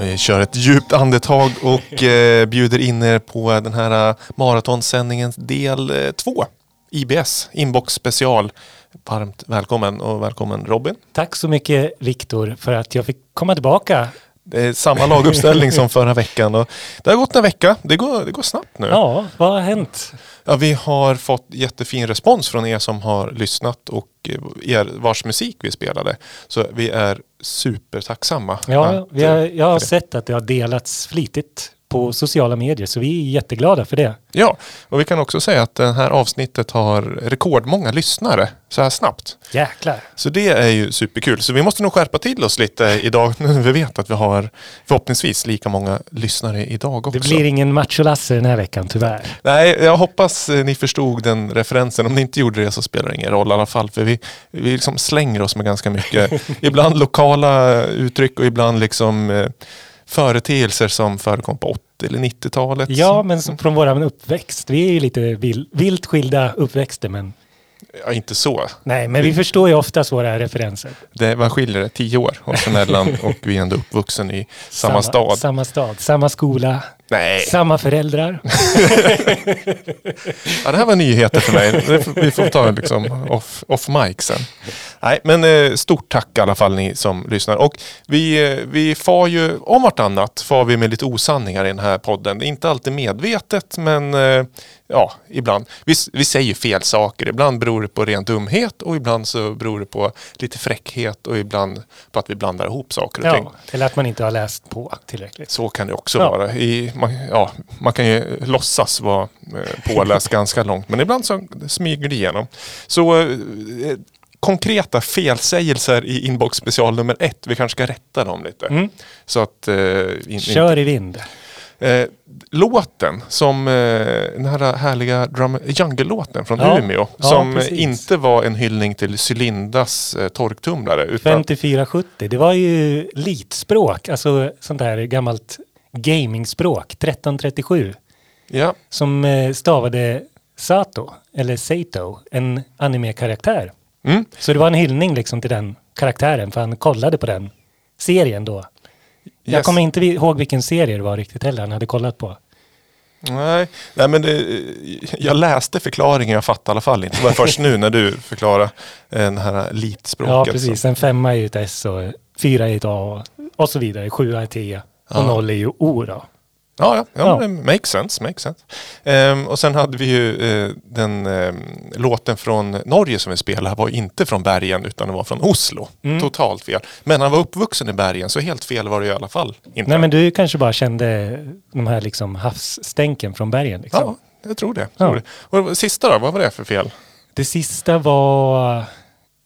vi kör ett djupt andetag och eh, bjuder in er på den här eh, maratonsändningens del eh, två. IBS, Inbox special. Varmt välkommen och välkommen Robin. Tack så mycket Viktor för att jag fick komma tillbaka. Det är samma laguppställning som förra veckan. Och det har gått en vecka. Det går, det går snabbt nu. Ja, vad har hänt? Ja, vi har fått jättefin respons från er som har lyssnat och eh, er vars musik vi spelade. Så vi är supertacksamma. Ja, har, eh, jag har sett att det har delats flitigt på sociala medier så vi är jätteglada för det. Ja, och vi kan också säga att det här avsnittet har rekordmånga lyssnare så här snabbt. Jäklar. Så det är ju superkul. Så vi måste nog skärpa till oss lite idag när vi vet att vi har förhoppningsvis lika många lyssnare idag också. Det blir ingen Macho-Lasse den här veckan tyvärr. Nej, jag hoppas ni förstod den referensen. Om ni inte gjorde det så spelar det ingen roll i alla fall. För vi, vi liksom slänger oss med ganska mycket, ibland lokala uttryck och ibland liksom eh, företeelser som förekom på 80 eller 90-talet. Ja, men från våran uppväxt. Vi är ju lite vild, vilt skilda uppväxter men Ja, inte så. nej, men vi förstår ju oftast våra referenser. Det, vad skiljer det? Tio år oss emellan och vi är ändå uppvuxen i samma, stad. Samma stad, samma skola, Nej, samma föräldrar. ja, det här var nyheter för mig. Vi får ta liksom off, off mic sen. Nej, men eh, stort tack i alla fall ni som lyssnar. Och vi, eh, vi far ju om vartannat far vi med lite osanningar i den här podden. Inte alltid medvetet, men eh, ja, ibland. Vi, vi säger fel saker. Ibland beror det på ren dumhet och ibland så beror det på lite fräckhet och ibland på att vi blandar ihop saker och ting. Ja, eller att man inte har läst på tillräckligt. Så kan det också Ja. vara. I, man, ja, man kan ju låtsas vara eh, påläst ganska långt men ibland så smyger det igenom. Så eh, konkreta felsägelser i inbox special nummer ett, vi kanske ska rätta dem lite. Mm. Så att, eh, in, Kör i vind. Eh, låten som eh, den här härliga drum, jungle-låten från Ja. Umeå Ja, som precis. inte var en hyllning till Cylindas eh, torktumlare utan 5470, det var ju litspråk, alltså sånt här gammalt gamingspråk, 1337, ja, som eh, stavade Sato, eller Sato, en anime-karaktär. mm, Så det var en hyllning liksom till den karaktären, för han kollade på den serien då. Jag yes. kommer inte ihåg vilken serie det var riktigt heller han hade kollat på. Nej, nej men det, jag läste förklaringen, jag fattade i alla fall inte. Det var först nu när du förklarade eh, den här litspråket. Ja, precis. En femma är ju ett S och fyra är ett A och, så vidare. Sjua är T och Ja. noll är ju O då. Ja, ja, ja, Ja. makes sense. Makes sense. Ehm, och sen hade vi ju eh, den ehm, låten från Norge som vi spelade var inte från bergen utan det var från Oslo. Mm. Totalt fel. Men han var uppvuxen i bergen så helt fel var det i alla fall inte. Nej men du kanske bara kände de här liksom havsstänken från bergen. Liksom. Ja, jag tror det. Ja. Tror det. Och sista då, vad var det för fel? Det sista var...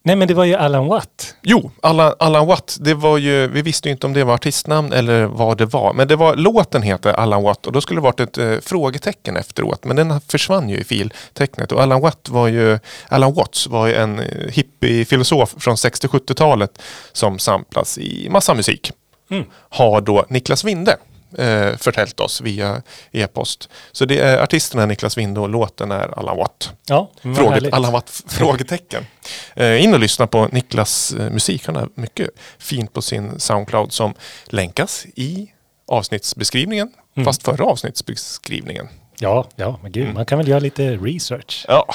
Nej men det var ju Alan Watt. Jo, Alan, Alan Watt, det var ju, vi visste ju inte om det var artistnamn eller vad det var. Men det var, låten heter Alan Watt och då skulle det varit ett eh, frågetecken efteråt. Men den försvann ju i filtecknet. Och Alan Watt var ju, Alan Watts var ju en eh, hippie-filosof från 60-70-talet som samplas i massa musik. Mm. Har då Niklas Winde eh, förtält oss via e-post. Så det är artisten är Niklas Winde och låten är Alan Watt. Ja, Fråget, härligt. alla varit frågetecken. Eh, in och lyssna på Niklas eh, musik. Han har mycket fint på sin Soundcloud som länkas i avsnittsbeskrivningen. Mm. Fast förra avsnittsbeskrivningen. Ja, ja, men gud, man kan väl göra lite research. Ja,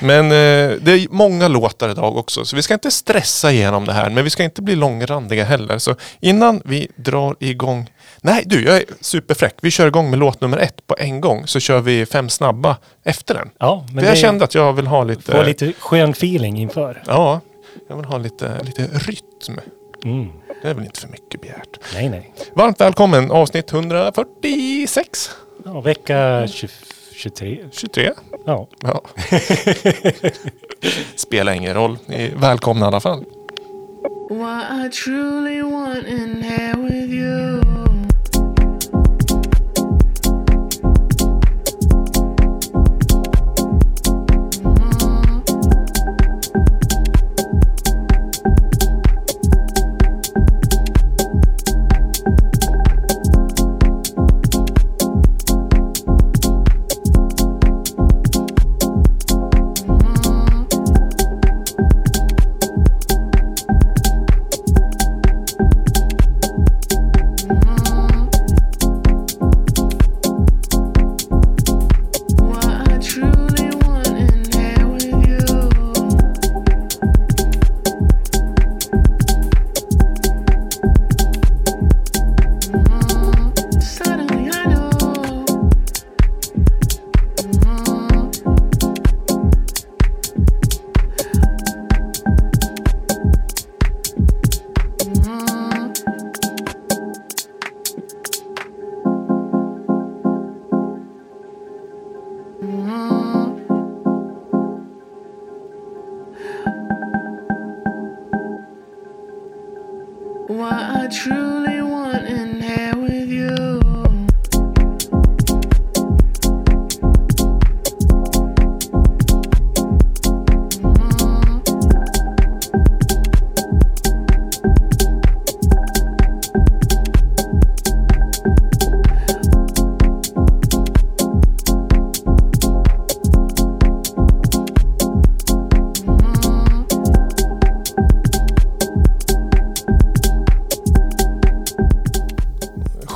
men eh, det är många låtar idag också. Så vi ska inte stressa igenom det här. Men vi ska inte bli långrandiga heller. Så innan vi drar igång. Nej du, jag är superfräck. Vi kör igång med låt nummer ett på en gång. Så kör vi fem snabba efter den. Ja, men För jag det kände att jag vill ha lite... får lite skön feeling inför. Ja, jag vill ha lite, lite rytm. Mm. Det är väl inte för mycket begärt. Nej, nej. Varmt välkommen avsnitt 146. Ja, vecka 20, 23. 23. Ja. Ja. Spelar ingen roll. Ni är välkomna i alla fall. What I truly want in here with you.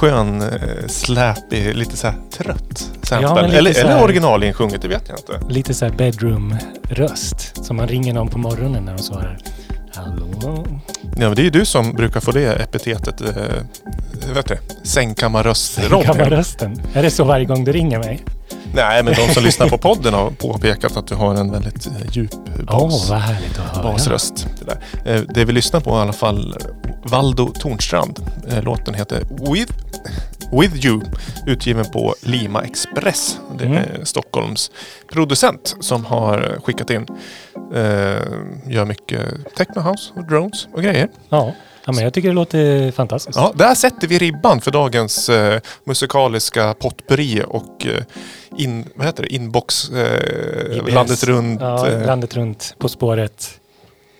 Skön, eh, släpig, lite så här trött sample. Ja, eller, så eller originalinsjunget, det vet jag inte. Lite så här bedroom-röst som man ringer någon på morgonen när de svarar. Hallå? Ja, men det är ju du som brukar få det epitetet. Eh, vet du, sängkammarröst Robin. Kammarrösten. Är det så varje gång du ringer mig? Nej, men de som lyssnar på podden har påpekat att du har en väldigt eh, djup bas. höra. basröst. Det, där. Eh, det vi lyssnar på i alla fall Valdo Tornstrand. Låten heter With, With You. Utgiven på Lima Express. Det är Mm. Stockholms producent som har skickat in. Eh, gör mycket techno house och drones och grejer. Ja. ja, men jag tycker det låter fantastiskt. Ja, där sätter vi ribban för dagens eh, musikaliska potpurri och eh, in, vad heter det? inbox eh, landet runt Ja, eh, landet runt På spåret.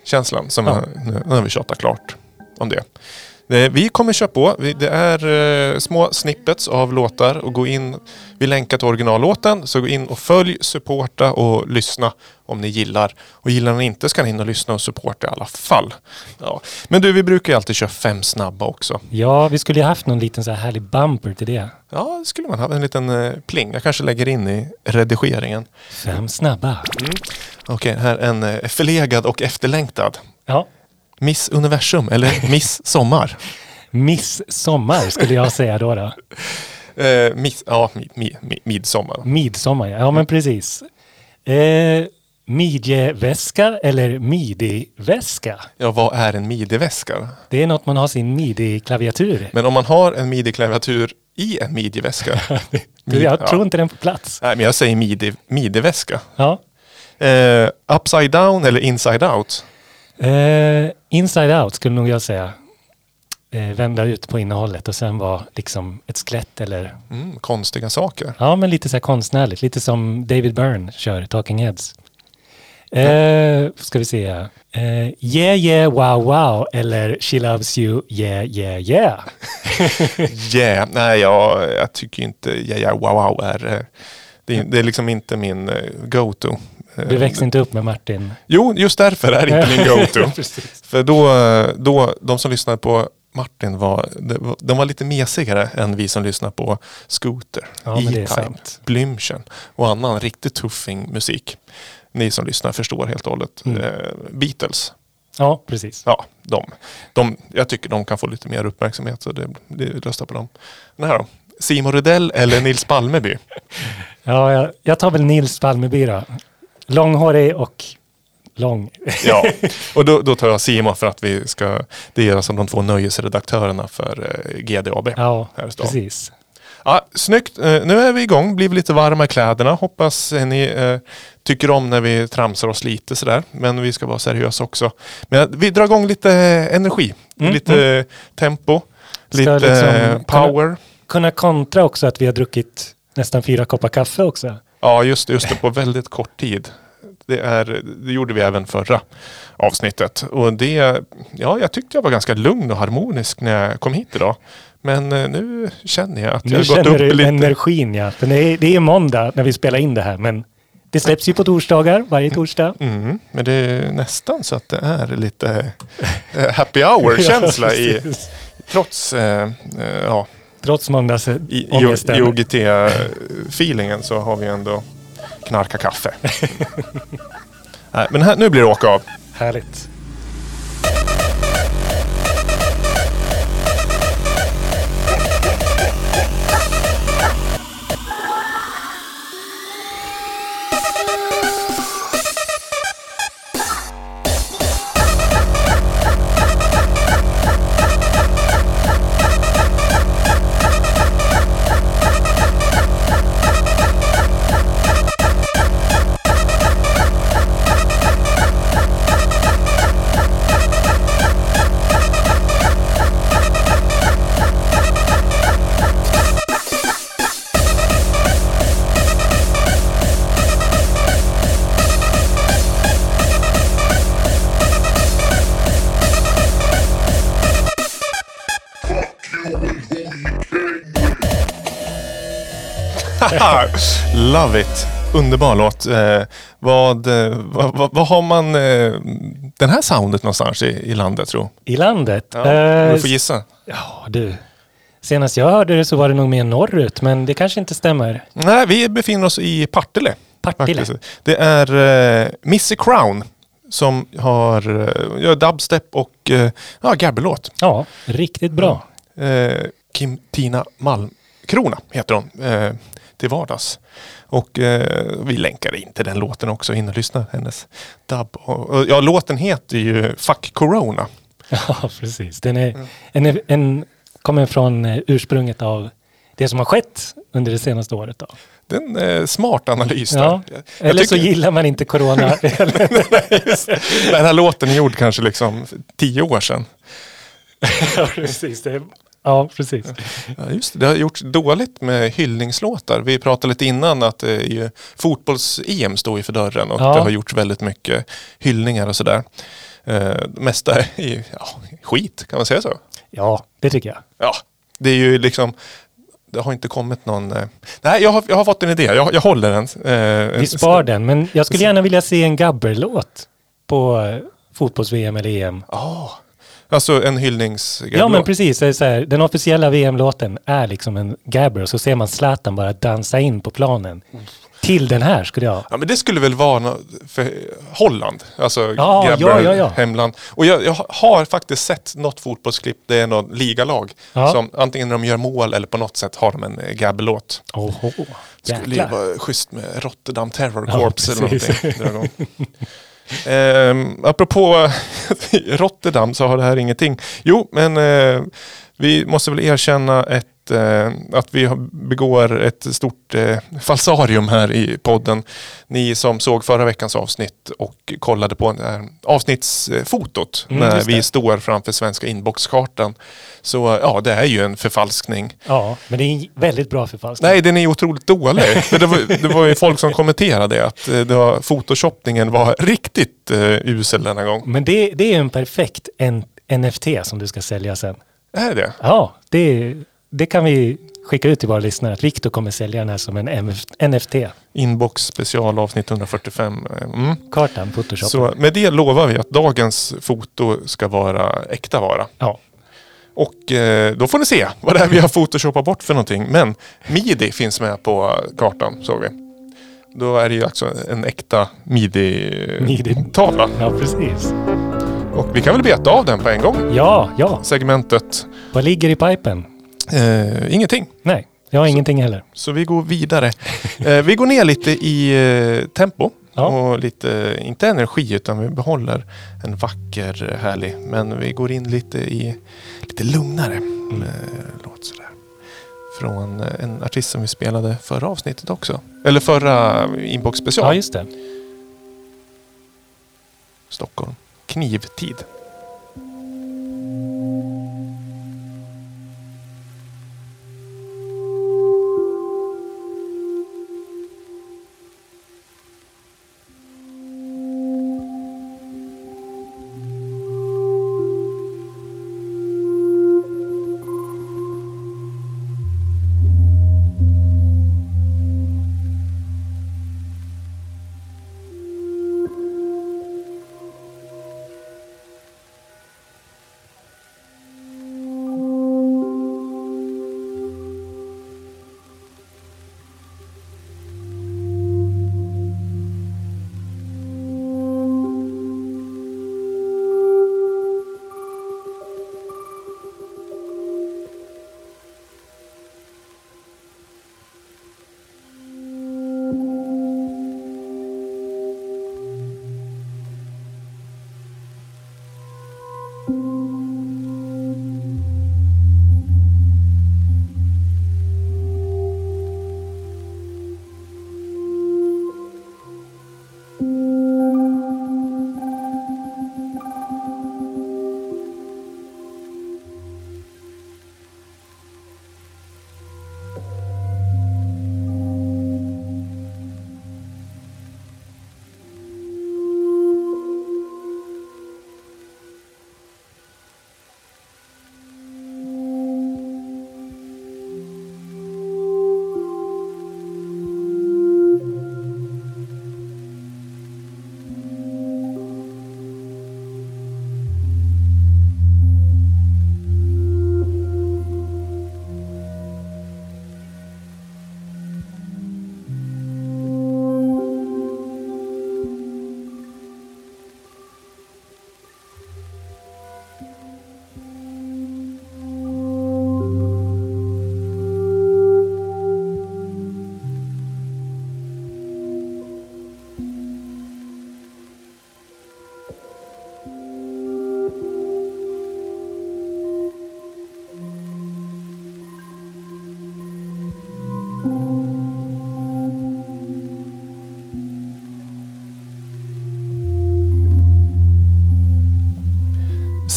känslan. Som Ja. nu, nu har vi tjatat klart om det. Eh, Vi kommer köra på. Det är eh, små snippets av låtar och gå in. Vi länkar till originallåten så gå in och följ, supporta och lyssna om ni gillar. Och gillar ni inte ska ni in och lyssna och supporta i alla fall. Ja. Men du, vi brukar ju alltid köra fem snabba också. Ja, vi skulle ju haft någon liten så här härlig bumper till det. Ja, det skulle man ha. En liten eh, pling. Jag kanske lägger in i redigeringen. Fem snabba. Okej, här en eh, förlegad och efterlängtad. Ja. Miss Universum eller Miss Sommar. Miss Sommar skulle jag säga då. då. Eh, miss, ja, mi, mi, mi, midsommar. Midsommar, ja ja, men precis. Eh, midjeväska eller midi-väska? Ja, vad är en midi-väska? Det är något man har sin midi-klaviatur. Men om man har en midi-klaviatur i en midjeväska. Du, jag ja. tror inte den på plats. Nej, men jag säger midi, midi-väska. Ja. Eh, upside down eller inside out? Eh, inside out skulle nog jag säga. Eh, vända ut på innehållet och sen vara liksom ett skelett eller Mm, konstiga saker. ja, men lite så här konstnärligt. Lite som David Byrne kör Talking Heads. Eh, ska vi se. Eh, yeah yeah wow wow eller She loves you yeah yeah yeah. Yeah, nej jag, jag tycker inte yeah, yeah, wow, wow är... eh, Det är, det är liksom inte min eh, go-to. Eh, Du växte inte upp med Martin. Jo, just därför är det inte min go-to. För då, då, de som lyssnade på Martin var, de var lite mesigare än vi som lyssnar på Scooter, Ja, E-Type, sant. Blümchen och annan riktigt tuffing musik. Ni som lyssnar förstår helt och hållet. Mm. Eh, Beatles, Ja, precis. ja, de, de, jag tycker de kan få lite mer uppmärksamhet så det, det röstar på dem. Den här då? Simon Rydell eller Nils Palmeby? Ja, jag, jag tar väl Nils Palmeby då. Långhårig och lång. Ja, och då, då tar jag Simon för att vi ska, det är som de två nöjesredaktörerna för eh, GDAB. Ja, Här i stan. precis. Ja, snyggt. Eh, nu är vi igång, blir lite varma i kläderna. Hoppas ni eh, tycker om när vi tramsar oss lite sådär. Men vi ska vara seriösa också. Men vi drar igång lite eh, energi, Mm, lite eh, tempo, Ska lite liksom power. Kunna kontra också att vi har druckit nästan fyra koppar kaffe också. Ja, just det, just det, på väldigt kort tid. Det, är, det gjorde vi även förra avsnittet. Och det, ja, jag tyckte jag var ganska lugn och harmonisk när jag kom hit idag. Men eh, nu känner jag att jag Nu har gått känner upp du lite. energin ja. För det, är, det är måndag när vi spelar in det här men det släpps ju på torsdagar, varje torsdag. Mm, men det är nästan så att det är lite eh, happy hour-känsla Ja, i, trots eh, eh, ja, Trots i, i, måndagsångesten. i OGT-feelingen så har vi ändå knarka kaffe. Nej, men här, nu blir det åka av. Härligt. Love it! Underbar låt. Eh, vad, eh, vad, vad, vad har man eh, den här soundet någonstans i, i landet tror I landet? Ja, Eh, du får gissa. ja, du. Senast jag hörde det så var det nog mer norrut, men det kanske inte stämmer. Nej, vi befinner oss i Partille. Partille. faktiskt. Det är eh, Missy Crown som har eh, gör dubstep och eh, ja, gabbelåt. Ja, riktigt bra. Eh, Kim Tina Malmkrona heter hon eh, till vardags. Och eh, vi länkar in till den låten också in och lyssna. Hennes dub. Och, och, ja, låten heter ju Fuck Corona. Ja, precis. Den är, en, en, kommer från eh, ursprunget av det som har skett under det senaste året. Då. Det är en eh, smart analys. Ja. Eller så tycker- gillar man inte corona. Den här låten är gjord kanske liksom tio år sedan. ja, precis. Det, ja, precis. Ja, just det. det har gjorts dåligt med hyllningslåtar. Vi pratade lite innan att ju fotbolls-EM står ju för dörren och Ja. det har gjorts väldigt mycket hyllningar och sådär. Eh, mesta är ja, skit, kan man säga så? Ja, det tycker jag. Ja, det är ju liksom det har inte kommit någon... Eh, nej, jag har, jag har fått en idé. Jag, jag håller den. Eh, Vi spar den, men jag skulle gärna vilja se en gabberlåt på eh, fotbolls-VM eller EM. Ja, alltså en hyllnings... Ja, men precis. Det är så här, den officiella VM-låten är liksom en gabber och så ser man Zlatan bara dansa in på planen. Till den här skulle jag... Ja men det skulle väl vara för Holland, alltså Ja, grabbar, ja, ja, hemland. Och jag, jag har faktiskt sett något fotbollsklipp, det är något ligalag. Som antingen när de gör mål eller på något sätt har de en eh, gabbelåt. Oho, Det skulle ju vara schysst med Rotterdam Terror Corps eller någonting. Eh, apropå Rotterdam så har det här ingenting. Jo, men eh, vi måste väl erkänna ett, eh, att vi begår ett stort eh, falsarium här i podden. Ni som såg förra veckans avsnitt och kollade på eh, avsnittsfotot Mm, när vi står framför svenska inboxkartan. Så ja, det är ju en förfalskning. Ja, men det är en väldigt bra förfalskning. Nej, den är otroligt dålig. Det, var, det var ju folk som kommenterade att det var, photoshoppningen var riktigt uh, usel denna gång. Men det, det är en perfekt en, NFT som du ska sälja sen. Är det Ja, det, det kan vi skicka ut till våra lyssnare. Att Viktor kommer sälja den här som en NFT. Inbox special avsnitt 145. Mm. Kartan, Photoshop. Så med det lovar vi att dagens foto ska vara äkta vara. Ja, Och eh, då får ni se vad det är vi har photoshoppat bort för någonting. Men midi finns med på kartan såg vi. Då är det ju alltså en äkta midi-tavla. ja, precis. Och vi kan väl beta av den på en gång. Ja, ja. Segmentet Vad ligger i pipen? Eh, ingenting. Nej, jag har ingenting heller. Så vi går vidare. Eh, vi går ner lite i eh, tempo. Ja. Och lite, inte energi utan vi behåller en vacker, härlig. Men vi går in lite i lite lugnare Mm. eh, låt sådär. Från eh, en artist som vi spelade förra avsnittet också. Eller förra inbox special. Ja, just det. Stockholm. Knivtid.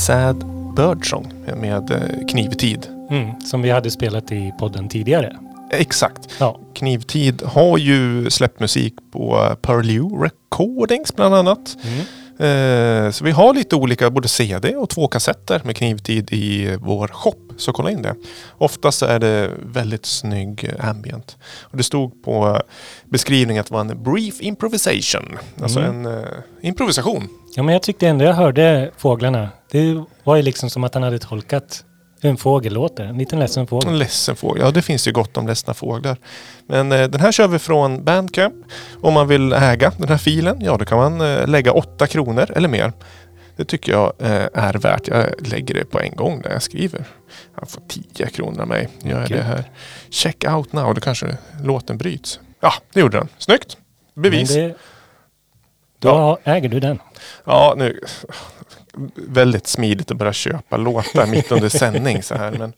Sad Birdsong med eh, Knivtid. Mm, som vi hade spelat i podden tidigare. Exakt. Ja, Knivtid har ju släppt musik på Purlieu Recordings bland annat. mm. Eh, så vi har lite olika, både CD och två kassetter med Knivtid i vår shop. Så kolla in det. Oftast är det väldigt snygg eh, ambient. Och det stod på beskrivningen att det var en brief improvisation. Alltså Mm. en eh, improvisation. Ja, men jag tyckte ändå jag hörde fåglarna. Det var ju liksom som att han hade tolkat hur en fågel låter. En liten ledsen En fågel. ledsen fågel. Ja, det finns ju gott om ledsna fåglar. Men eh, den här kör vi från Bandcamp. Om man vill äga den här filen, ja då kan man eh, lägga 8 kronor eller mer. Det tycker jag eh, är värt. Jag lägger det på en gång när jag skriver. Jag får 10 kronor av mig. Gör Okej. det här. Check out now. Då kanske låten bryts. Ja, det gjorde den. Snyggt. Bevis. Men det, då äger du den. Ja, nu... Väldigt smidigt att börja köpa låtar mitt under sändning så här. Men,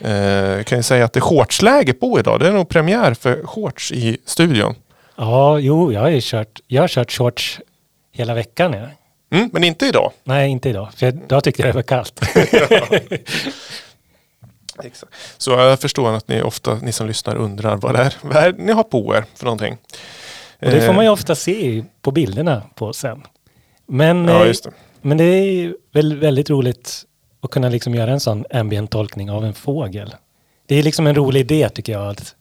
eh, jag kan ju säga att det är shortsläge på idag. Det är nog premiär för shorts i studion. Ja, jo, jag har ju kört, jag har kört shorts hela veckan. Ja. Mm, men inte idag. Nej, inte idag. För jag, då tyckte jag det var kallt. Exakt. Så jag förstår att ni ofta, ni som lyssnar, undrar vad det är, vad är ni har på er för någonting. Och det får man ju Eh, ofta se på bilderna på sen. Men, Ja, eh, det. men det är väl väldigt roligt att kunna liksom göra en sån ambient-tolkning av en fågel. Det är liksom en rolig idé tycker jag. Att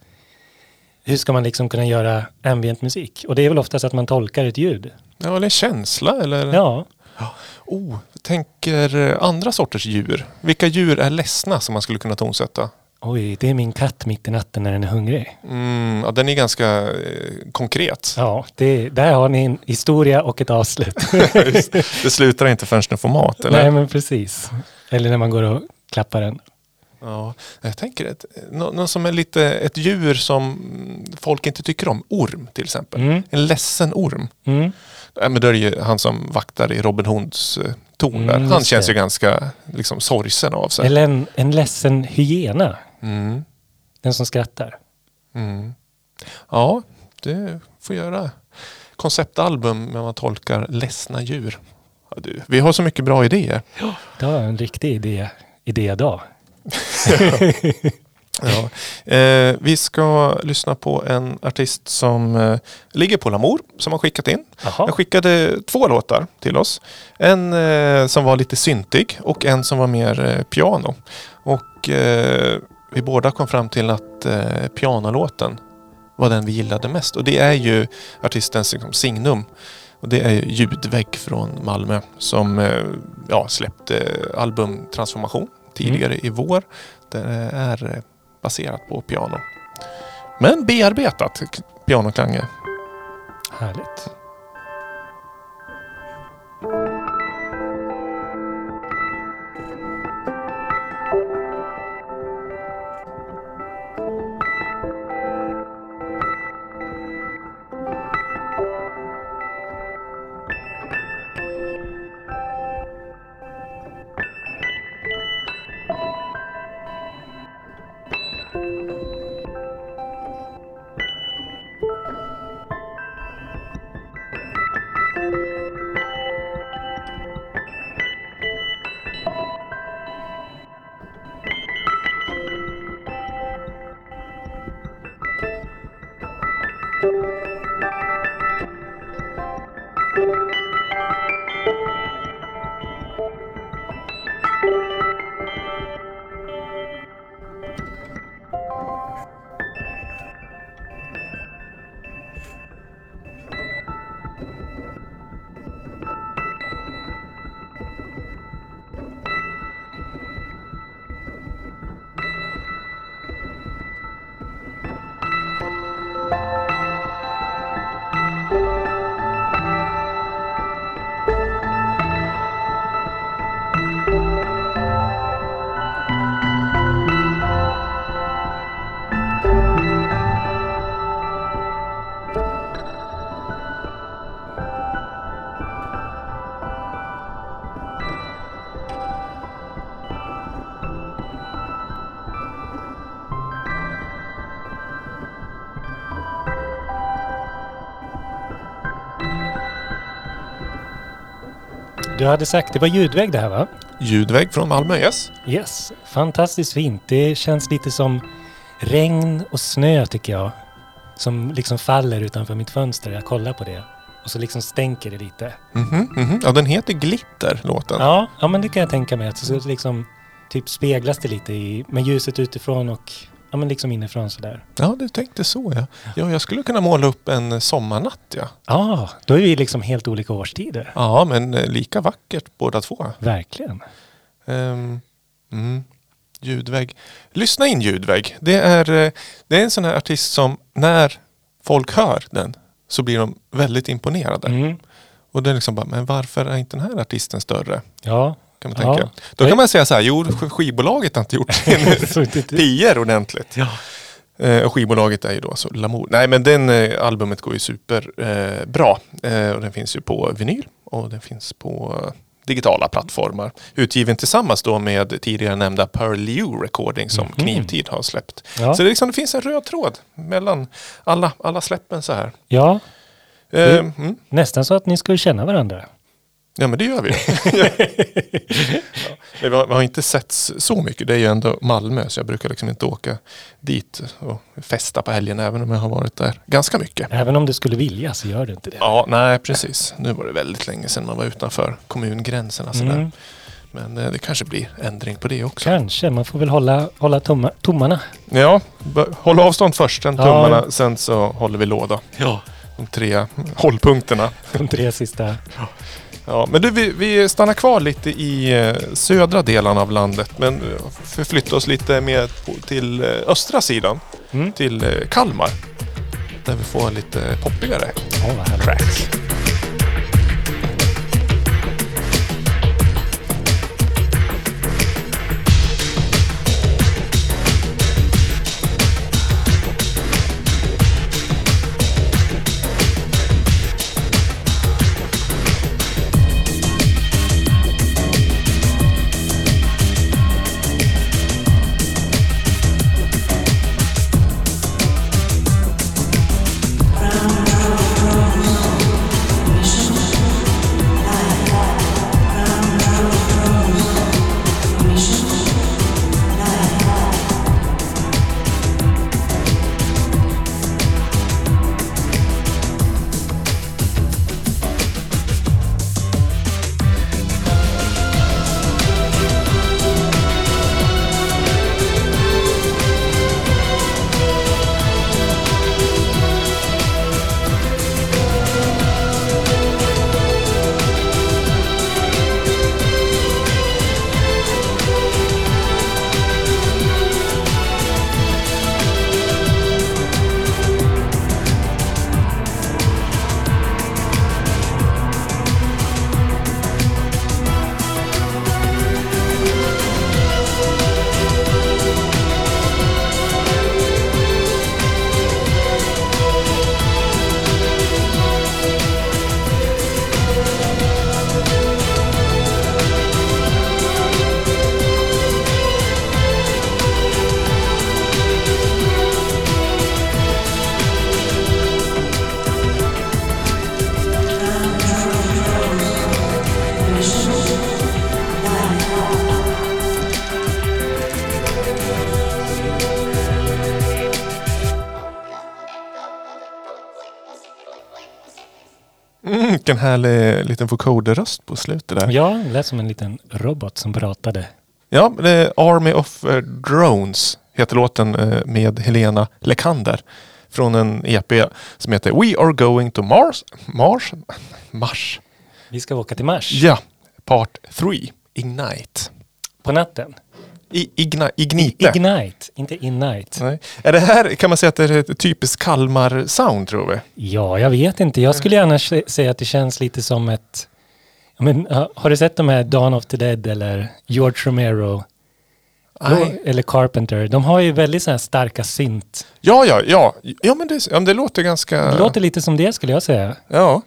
hur ska man liksom kunna göra ambient musik? Och det är väl oftast att man tolkar ett ljud. Ja, eller en känsla eller? Ja, Oh, tänker andra sorters djur. Vilka djur är ledsna som man skulle kunna tonsätta? Oj, det är min katt mitt i natten när den är hungrig. Mm, ja, den är ganska eh, konkret. Ja, det, där har ni en historia och ett avslut. Just det. slutar inte förrän den får mat, eller? Nej, men precis. Eller när man går och klappar den. Ja, jag tänker ett, nå- något som är lite ett djur som folk inte tycker om. Orm till exempel. Mm. En ledsen orm. Mm. Ja, men då är det ju han som vaktar i Robin Hoods eh, torn Mm. Han känns det. ju ganska liksom, sorgsen av sig. Eller en, en ledsen hyena. Mm, Den som skrattar. mm. Ja, det får göra konceptalbum när man tolkar ledsna djur. Ja, du, vi har så mycket bra idéer. Det var en riktig idé, idédag. Ja. Eh, vi ska lyssna på en artist som eh, ligger på Lamour som har skickat in. Jag skickade två låtar till oss. En eh, som var lite syntig och en som var mer eh, piano. Och eh, vi båda kom fram till att eh, pianolåten var den vi gillade mest. Och det är ju artistens liksom, signum. Och det är ju Ljudvägg från Malmö som eh, ja, släppte album Transformation tidigare i vår. Det är eh, baserat på piano. Men bearbetat pianoklanger. Härligt. Du hade sagt, det var ljudvägg det här va? Ljudvägg från Malmö, yes. Yes, fantastiskt fint. Det känns lite som regn och snö tycker jag. Som liksom faller utanför mitt fönster. Jag kollar på det. Och så liksom stänker det lite. Mhm, mhm. Ja, den heter Glitter, låten. Ja, ja men det kan jag tänka mig. Att så liksom typ speglas det lite i, med ljuset utifrån och ja, men liksom inifrån sådär. Ja, du tänkte så ja. Ja, jag skulle kunna måla upp en sommarnatt ja. Ja, då är vi liksom helt olika årstider. Ja, men eh, lika vackert båda två. Verkligen. Um, mm. Ljudvägg. Lyssna in Ljudvägg. Det är, eh, det är en sån här artist som när folk hör den så blir de väldigt imponerade. Mm. Och det är liksom bara, men varför är inte den här artisten större? Ja. Kan man Ja. tänka. Då kan man säga så här, jo skivbolaget har inte gjort sin Så PR ordentligt. Ja. Eh, och skivbolaget är ju då alltså Lamour. Nej men den eh, albumet går ju superbra. Eh, och den finns ju på vinyl och den finns på digitala plattformar. Utgiven tillsammans då med tidigare nämnda Pearl Liu Recording som Knivtid har släppt. Ja. Så det, liksom, det finns en röd tråd mellan alla, alla släppen så här. ja, Mm. mm. nästan så att ni skulle känna varandra. Ja men det gör vi. ja. Vi, har, vi har inte sett så mycket. Det är ju ändå Malmö så jag brukar liksom inte åka dit och festa på helgen även om jag har varit där ganska mycket. Även om du skulle vilja så gör du inte det. Ja, nej precis. Nu var det väldigt länge sedan man var utanför kommungränserna sådär. Mm. Men eh, det kanske blir ändring på det också. Kanske, man får väl hålla, hålla tomma, tummarna. Ja, håll avstånd först, sen Ja. tummarna, sen så håller vi låda. Ja. De tre hållpunkterna. De tre sista. Ja, men du, vi, vi stannar kvar lite i eh, södra delarna av landet men eh, förflyttar oss lite mer till eh, östra sidan. Mm. Till Kalmar. Där vi får lite poppigare Ja, vad vilken härlig liten vocoder-röst på slutet där. Ja, det lät som en liten robot som pratade. Ja, Army of eh, Drones heter låten eh, med Helena Lekander. Från en EP som heter We are going to Mars. Mars? Mars. Vi ska åka till Mars Ja, Part 3. Ignite. på natten. I, igna, ignite. Ignite, inte Innight. Nej. Är det här, kan man säga att det är ett typiskt Kalmar-sound tror vi? Ja, jag vet inte. Jag skulle gärna säga att det känns lite som ett... Men, ha- har du sett de här Dawn of the Dead eller George Romero? Nej. Eller Carpenter. De har ju väldigt så här starka synt. Ja, ja, ja. Ja, men det, ja, men det låter ganska... Det låter lite som det skulle jag säga. Ja.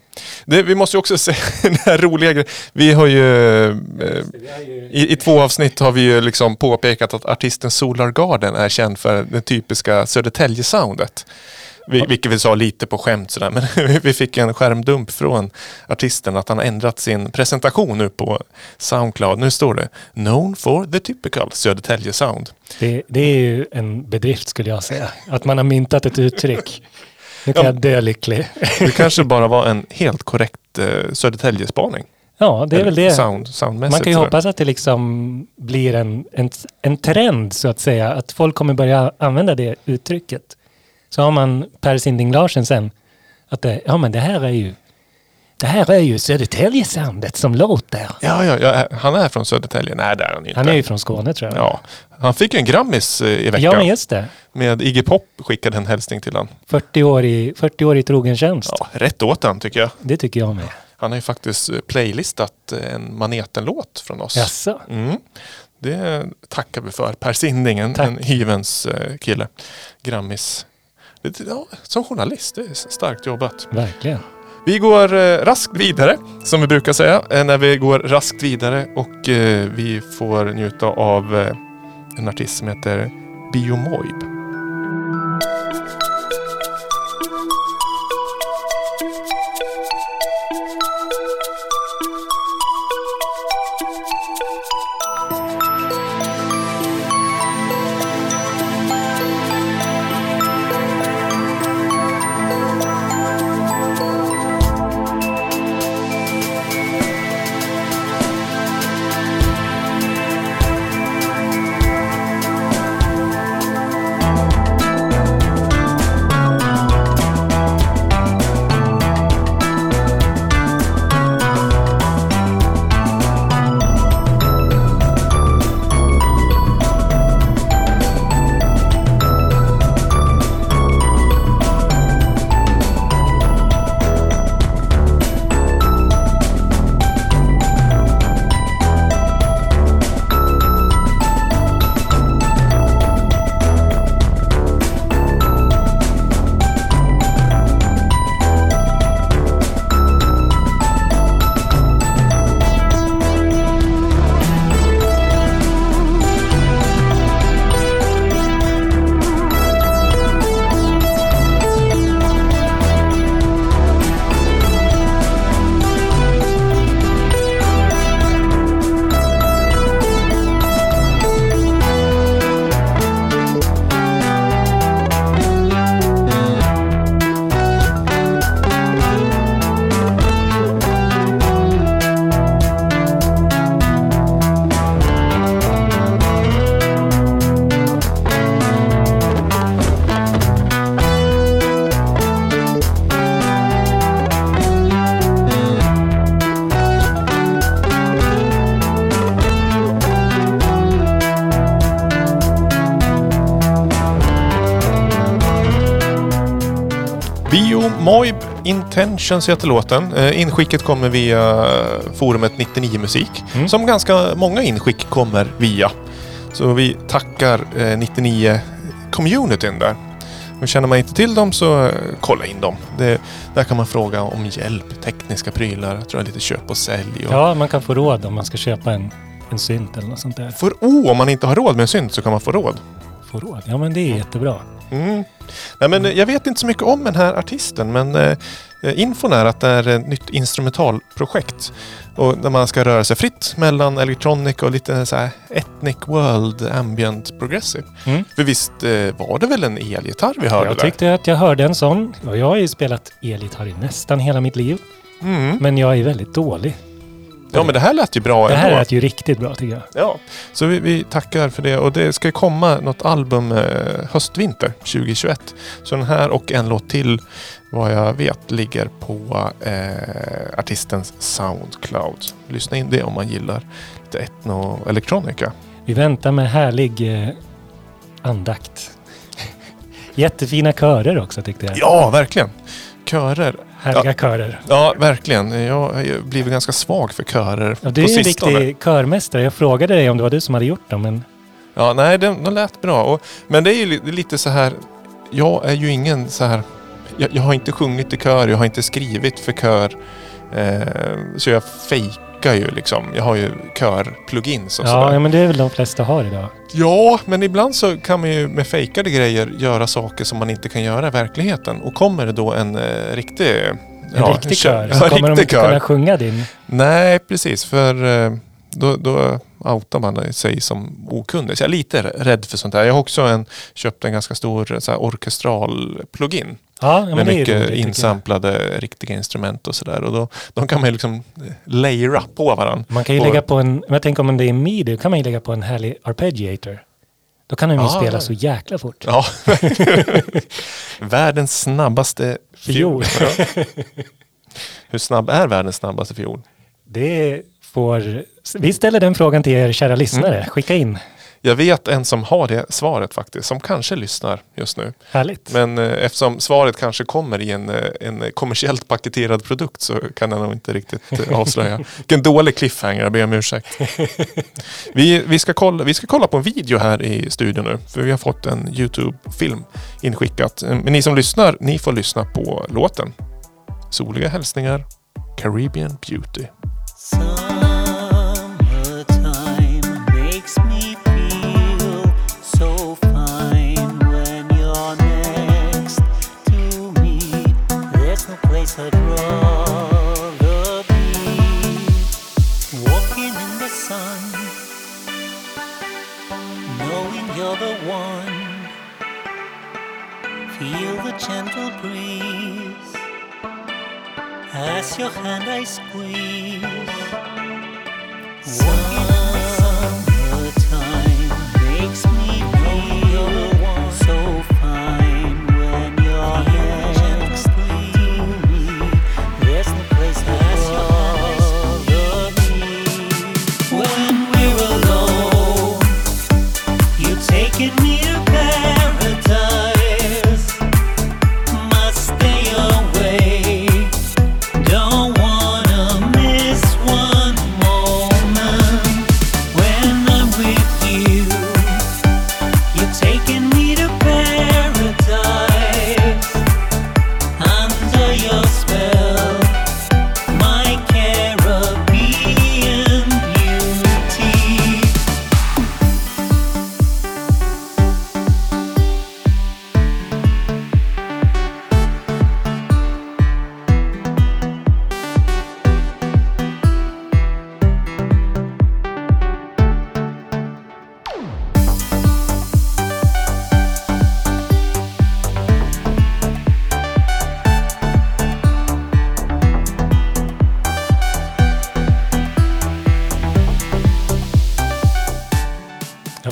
Det, vi måste ju också säga den här roliga grejen. Vi har ju... Eh, i, I två avsnitt har vi ju liksom påpekat att artisten Solar Garden är känd för det typiska Södertälje-soundet. Vi, vilket vi sa lite på skämt sådär. Men vi fick en skärmdump från artisten att han har ändrat sin presentation nu på Soundcloud. Nu står det Known for the typical Södertälje sound. Det, det är ju en bedrift skulle jag säga. Att man har myntat ett uttryck. Nu kan Ja. jag dö lycklig. Det kanske bara var en helt korrekt eh, Södertälje-spaning. Ja, det är väl det. Sound. Man kan ju hoppas att det liksom blir en, en, en trend så att säga. Att folk kommer börja använda det uttrycket. Så har man Per Sinding Larsen sen. Att det, ja men det här är ju det här är ju Södertälje-soundet som låter. Ja, ja, ja, han är från Södertälje. Nej, det är han inte. Han är ju från Skåne tror jag. Ja, han fick ju en Grammis eh, i veckan. ja men just det. Med Iggy Pop skickade en hälsning till han. 40 år i, 40 år i trogen tjänst. Ja, rätt åt han tycker jag. Det tycker jag med. Han har ju faktiskt eh, playlistat eh, en Maneten-låt från oss. Jaså? Mm. Det tackar vi för. Per Sinding, en, en hyvens kille. Grammis. Det, ja, som journalist, det är starkt jobbat. Verkligen. Vi går eh, raskt vidare, som vi brukar säga, eh, när vi går raskt vidare och eh, vi får njuta av eh, en artist som heter Biomoib. Intentions heter låten. Eh, Inskicket kommer via forumet 99 Musik. Mm. Som ganska många inskick kommer via. Så vi tackar eh, 99 communityn där. Och känner man inte till dem så eh, kolla in dem. Det, där kan man fråga om hjälp, tekniska prylar, jag tror jag lite köp och sälj. Och Ja, man kan få råd om man ska köpa en, en synt eller något sånt där. För oh, om man inte har råd med en synt så kan man få råd. Få råd. Ja, men det är jättebra. Mm. Nej, men eh, jag vet inte så mycket om den här artisten men eh, eh, infon är att det är ett nytt instrumentalprojekt. Och där man ska röra sig fritt mellan electronic och lite så här ethnic world ambient progressive. Mm. För visst eh, var det väl en elgitarr vi hörde Jag där? tyckte att jag hörde en sån. Och jag har ju spelat elgitarr i nästan hela mitt liv. Mm. Men jag är väldigt dålig. Ja men det här lät ju bra Det här ändå. lät ju riktigt bra tycker jag. Ja, så vi, vi tackar för det. Och det ska ju komma något album eh, höstvinter 2021. Så den här och en låt till vad jag vet ligger på eh, artistens Soundcloud. Lyssna in det om man gillar lite etno elektronika. Vi väntar med härlig eh, andakt. Jättefina körer också tyckte jag. Ja, verkligen. Körer. Härliga körer. Ja, verkligen. Jag har blivit ganska svag för körer Ja, du är en riktig körmästare. Jag frågade dig om det var du som hade gjort dem, men Ja, nej, de, de lät bra. Och, men det är ju li- lite så här. Jag är ju ingen så här. Jag, jag har inte sjungit i kör, jag har inte skrivit för kör. Eh, så jag fejkar ju liksom. Jag har ju kör-plugins och Ja, sådär. ja, men det är väl de flesta har idag. Ja, men ibland så kan man ju med fejkade grejer göra saker som man inte kan göra i verkligheten. Och kommer det då en eh, riktig... En riktig kör. Så Ja, kommer de inte kör. kunna sjunga din. Nej, precis. För eh, då, då outar man sig som okunnig. Så jag är lite rädd för sånt här. Jag har också en, köpt en ganska stor så här, orkestral plugin. Ja, med är mycket roligt, insamplade riktiga instrument och sådär. Och då, de kan man ju liksom eh, layera på varandra. Man kan ju Och- lägga på en, jag tänker om det är midi, kan man ju lägga på en härlig arpeggiator. Då kan den ju Ja, spela så jäkla fort. Ja. världens snabbaste fiol. Fiol. Hur snabb är världens snabbaste fiol? Det får... Vi ställer den frågan till er kära lyssnare. Mm. Skicka in. Jag vet en som har det svaret faktiskt, som kanske lyssnar just nu. Härligt. Men eh, eftersom svaret kanske kommer i en, eh, en kommersiellt paketerad produkt så kan jag nog inte riktigt eh, avslöja. Vilken dålig cliffhanger, jag ber om ursäkt. Vi, vi, ska kolla, vi ska kolla på en video här i studion nu, för vi har fått en YouTube-film inskickat. Eh, Men ni som lyssnar, ni får lyssna på låten. Soliga hälsningar, Caribbean Beauty. I'd rather be. Walking in the sun, knowing you're the one. Feel the gentle breeze as your hand I squeeze.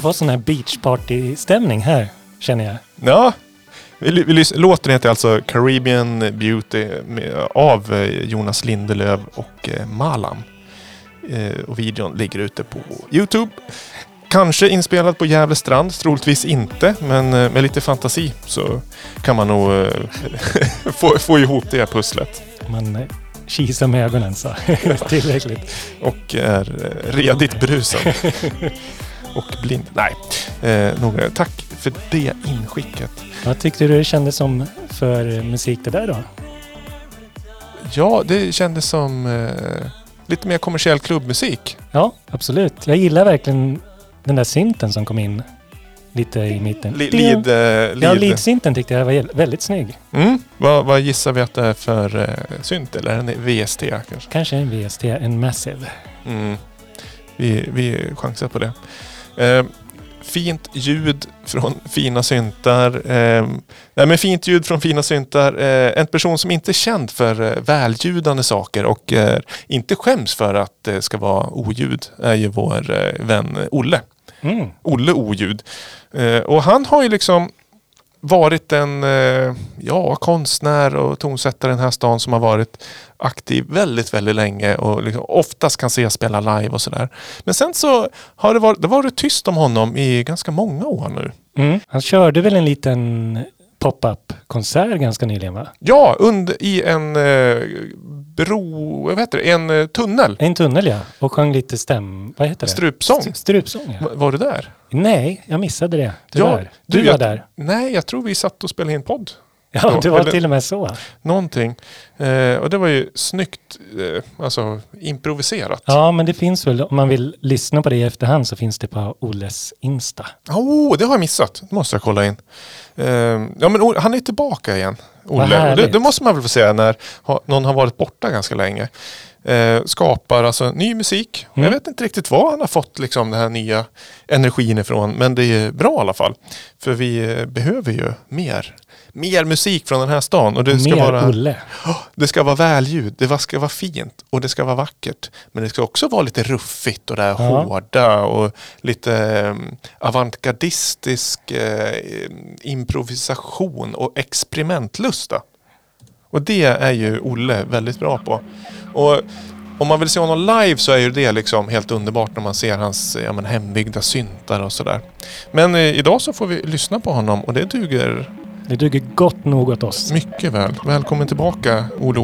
Får sån här beachparty-stämning här, känner jag. Ja, vi, vi, låten heter alltså Caribbean Beauty av eh, Jonas Lindelöf och eh, Malam. Eh, och videon ligger ute på Youtube. Kanske inspelad på Gävle strand, troligtvis inte. Men med lite fantasi så kan man nog få, få ihop det här pusslet. Man kisar med ögonen så. Tillräckligt. Och är redigt brusad. och blind. Nej, eh, eh, tack för det inskicket. Vad tyckte du det kändes som för musik det där då? Ja, det kändes som eh, lite mer kommersiell klubbmusik. Ja, absolut. Jag gillar verkligen den där synten som kom in lite i mitten. Li- Lead... eh, Ja, lead. lead-synten tyckte jag var väldigt snygg. Mm. Vad, vad gissar vi att det är för eh, synt? Eller en VST kanske? Kanske en VST, en Massive. Mm. Vi, vi chansar på det. Eh, fint ljud från fina syntar. Eh, nej, men fint ljud från fina syntar. Eh, en person som inte är känd för eh, välljudande saker och eh, inte skäms för att det ska vara oljud är ju vår eh, vän Olle. Mm. Olle Oljud. Eh, och han har ju liksom varit en eh, ja, konstnär och tonsättare i den här stan som har varit aktiv väldigt, väldigt länge och liksom oftast kan ses spela live och sådär. Men sen så har det varit, det varit tyst om honom i ganska många år nu. Mm. Han körde väl en liten pop-up-konsert ganska nyligen va? Ja, under, i en eh, bro, vad heter det, en eh, tunnel. En tunnel ja. Och sjöng lite stäm... Vad heter det? Strupsång. St- Strupsång ja. Va- Var du där? Nej, jag missade det. Tyvärr. du, du var jag, där. Nej, jag tror vi satt och spelade in podd. Ja, det var Eller till och med så. Någonting. Eh, och det var ju snyggt, eh, alltså improviserat. Ja, men det finns väl, om man vill lyssna på det i efterhand så finns det på Olles Insta. Oh, det har jag missat. Det måste jag kolla in. Eh, ja, men han är tillbaka igen, Vad Olle. Det, det måste man väl få säga när ha, någon har varit borta ganska länge. Eh, skapar alltså ny musik. Mm. Jag vet inte riktigt var han har fått liksom, den här nya energin ifrån. Men det är bra i alla fall. För vi eh, behöver ju mer. Mer musik från den här stan. Och det ska Mer vara... Olle. Det ska vara välljud, det ska vara fint och det ska vara vackert. Men det ska också vara lite ruffigt och det här Ja. hårda och lite um, avantgardistisk eh, improvisation och experimentlusta. Och det är ju Olle väldigt bra på. Och om man vill se honom live så är ju det liksom helt underbart när man ser hans ja, men, hembyggda syntar och sådär. Men eh, idag så får vi lyssna på honom och det duger det duger gott nog åt oss. mycket väl. Välkommen tillbaka Olle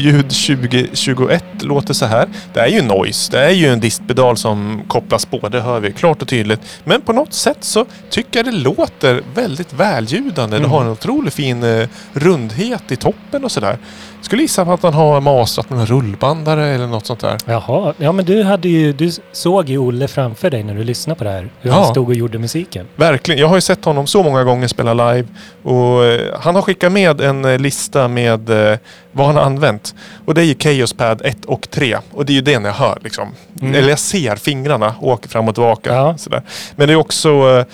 Oljud. Olle Oljud 2021 låter så här. Det är ju noise. Det är ju en distpedal som kopplas på. Det hör vi klart och tydligt. Men på något sätt så tycker jag det låter väldigt välljudande. Det har en otroligt fin eh, rundhet i toppen och sådär. Skulle gissa på att han har mastrat med en rullbandare eller något sånt där. Jaha, ja men du hade ju, du såg ju Olle framför dig när du lyssnade på det här. Hur Ja. han stod och gjorde musiken. Verkligen. Jag har ju sett honom så många gånger spela live. Och eh, han har skickat med en eh, lista med eh, vad han har använt. Och det är ju Chaos Pad 1 och 3. Och det är ju det när jag hör liksom. Mm. Eller jag ser fingrarna åka fram och tillbaka. Ja. Sådär. Men det är också...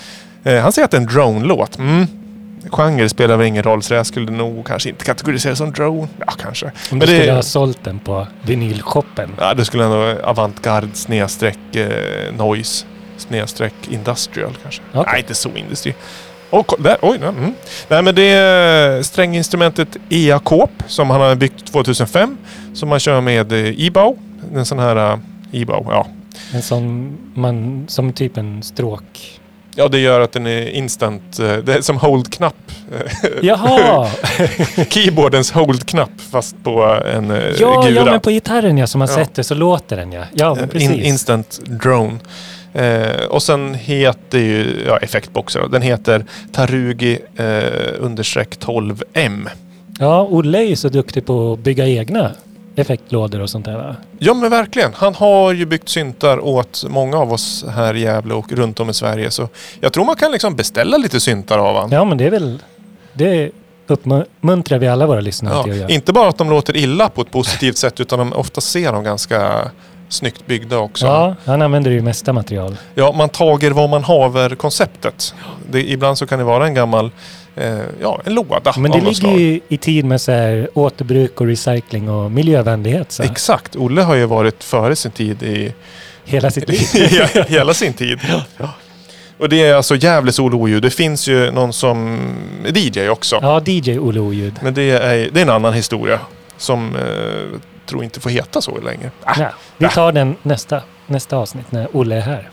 Eh, han säger att det är en drone-låt. Mm. Genre spelar väl ingen roll så jag skulle nog kanske inte kategorisera som drone. Ja, kanske. Om Men du det- skulle ha sålt den på vinylshoppen. Ja, det skulle ändå avantgarde snedstreck eh, noise snedstreck industrial kanske. Okej. Nej, inte så industri. Och, där, oj, nej, mm. nej, men det är stränginstrumentet EA-kåp som han har byggt 2005. Som man kör med eh, e-bow. En sån här eh, e-bow, ja. En sån man, som typ en stråk... Ja, det gör att den är instant. eh, Det är som hold-knapp. eh, Jaha! Keyboardens hold-knapp fast på en eh, ja, gura. ja, men på gitarren ja, som man Ja. sätter så låter den ja. Ja, men precis. In, instant drone. Eh, och sen heter ju ja, effektboxar. då. Den heter Tarugi eh, understreck 12M. Ja, Olle är ju så duktig på att bygga egna effektlådor och sånt där va? Ja men verkligen. Han har ju byggt syntar åt många av oss här i Gävle och runt om i Sverige. Så jag tror man kan liksom beställa lite syntar av han. Ja, men det är väl... Det uppmuntrar vi alla våra lyssnare till att Ja, göra. inte bara att de låter illa på ett positivt sätt utan de ofta ser de ganska snyggt byggda också. Ja, han använder ju mesta material. Ja, man tager vad man haver konceptet. Det, ibland så kan det vara en gammal ja, en låda Men det ligger slag. ju i tid med så här återbruk och recycling och miljövänlighet. Så. Exakt. Olle har ju varit före sin tid i Hela sitt liv. he- hela sin tid. Ja. Och det är alltså Gävle sol och oljud. Det finns ju någon som är DJ också. ja, DJ Olle Oljud. Men det är, det är en annan historia som eh, tror inte får heta så längre. Ah, Nej, vi tar den nästa, nästa avsnitt när Olle är här.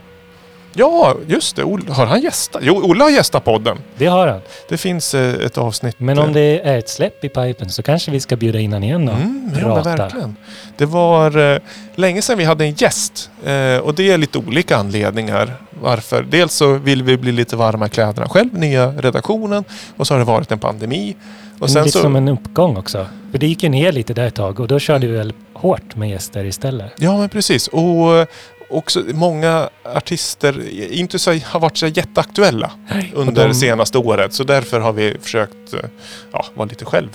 Ja, just det. Olle, har han gästat? Jo, Olle har gästat podden. Det har han. Det finns eh, ett avsnitt. Men eh, om det är ett släpp i pipen så kanske vi ska bjuda in han igen och Mm, ja, prata. verkligen. Det var eh, länge sedan vi hade en gäst. Eh, och det är lite olika anledningar varför. Dels så vill vi bli lite varma i kläderna själv, nya redaktionen. Och så har det varit en pandemi. Och sen lite så, som en uppgång också. För det gick ju ner lite där ett tag och då körde vi väl hårt med gäster istället. Ja, men precis. Och eh, också många artister inte så, har varit så jätteaktuella under de- det senaste året. Så därför har vi försökt eh, ja, vara lite själv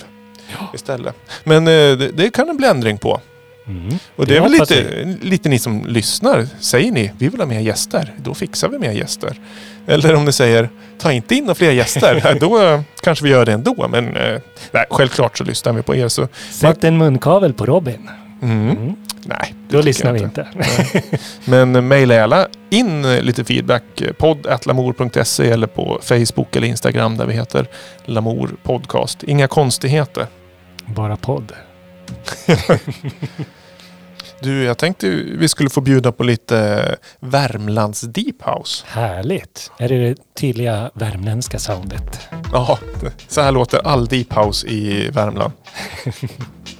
istället. Men eh, det, det kan det bli ändring på. Mm. Och det, är väl lite, lite ni som lyssnar. Säger ni vi vill ha mer gäster, då fixar vi mer gäster. Eller om ni säger ta inte in några fler gäster, nej, då eh, kanske vi gör det ändå. Men nej, självklart så lyssnar vi på er. Så, Sätt en munkavel på Robin. Mm, Mm. nej, Då lyssnar vi inte. Men eh, mejla gärna in eh, lite feedback. eh, Podd.lamour.se eller på Facebook eller Instagram där vi heter Lamour Podcast. Inga konstigheter. Bara podd. Du, jag tänkte vi skulle få bjuda på lite Värmlands Deep House. Härligt. Är det det tydliga värmländska soundet? Ja, så här låter all Deep House i Värmland.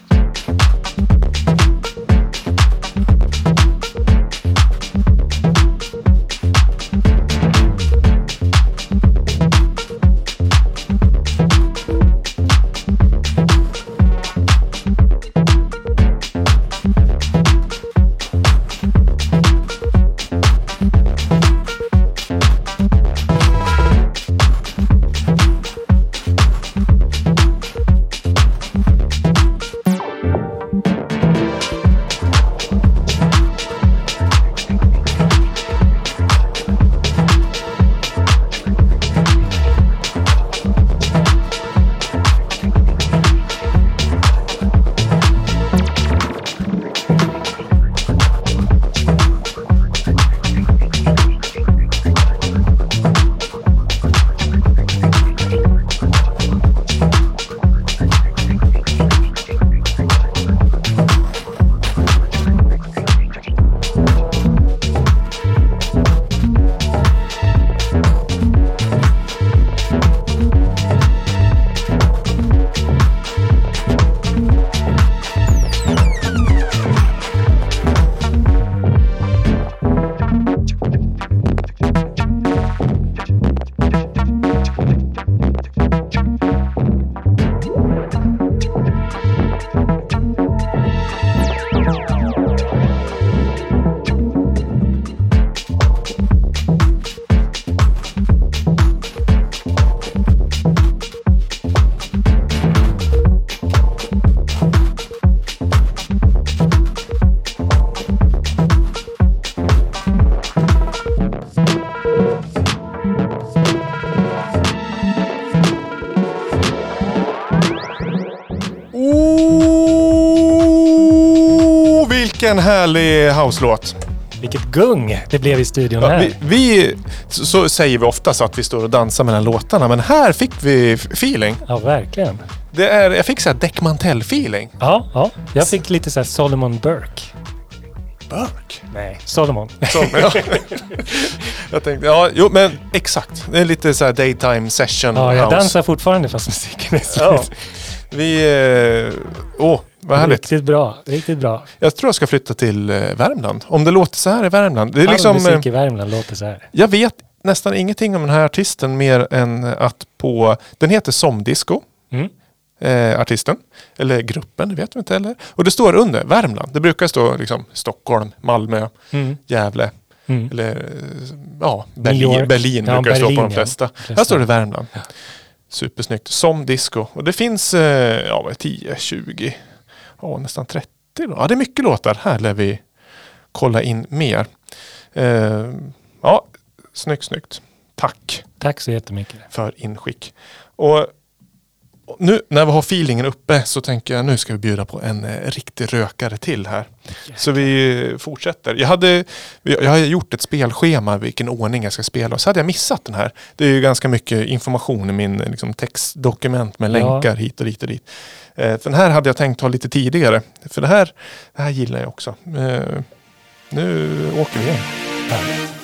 härlig house-låt! Vilket gung det blev i studion Ja, här. vi, vi, så, säger vi ofta så att vi står och dansar mellan låtarna, men här fick vi feeling. Ja, verkligen. Det är, jag fick så här Deck Mantell-feeling. Ja, ja. Jag fick lite så här Solomon Burke. Burk. Nej, Solomon. Som, ja. jag tänkte, ja, jo men exakt. Det är lite så här daytime session Ja, jag house. dansar fortfarande fast musiken är slut. Ja. Vi, eh, åh, vad härligt. Riktigt bra. Riktigt bra. Jag tror jag ska flytta till eh, Värmland. Om det låter så här i Värmland. Det är All liksom, musik eh, i Värmland låter så här. Jag vet nästan ingenting om den här artisten mer än att på... Den heter Somdisco. Mm. Eh, artisten. Eller gruppen, det vet vi inte heller. Och det står under Värmland. Det brukar stå liksom Stockholm, Malmö, mm. Gävle. Mm. Eller eh, ja, Berlin, Berlin ja, brukar det stå på de flesta. Här står det Värmland. Ja. Supersnyggt. Som disco. Och det finns eh, ja, 10-20 oh, nästan 30. Då. Ja, det är mycket låtar. Här lär vi kolla in mer. Eh, ja, snyggt, snyggt. Tack. Tack så jättemycket. För inskick. Och nu när vi har feelingen uppe så tänker jag nu ska vi bjuda på en eh, riktig rökare till här. Så vi fortsätter. Jag hade, jag har gjort ett spelschema vilken ordning jag ska spela och så hade jag missat den här. Det är ju ganska mycket information i min liksom, textdokument med Ja. länkar hit och dit och dit. Eh, för den här hade jag tänkt ta lite tidigare. För det här, det här gillar jag också. Eh, nu åker vi igen. Härligt.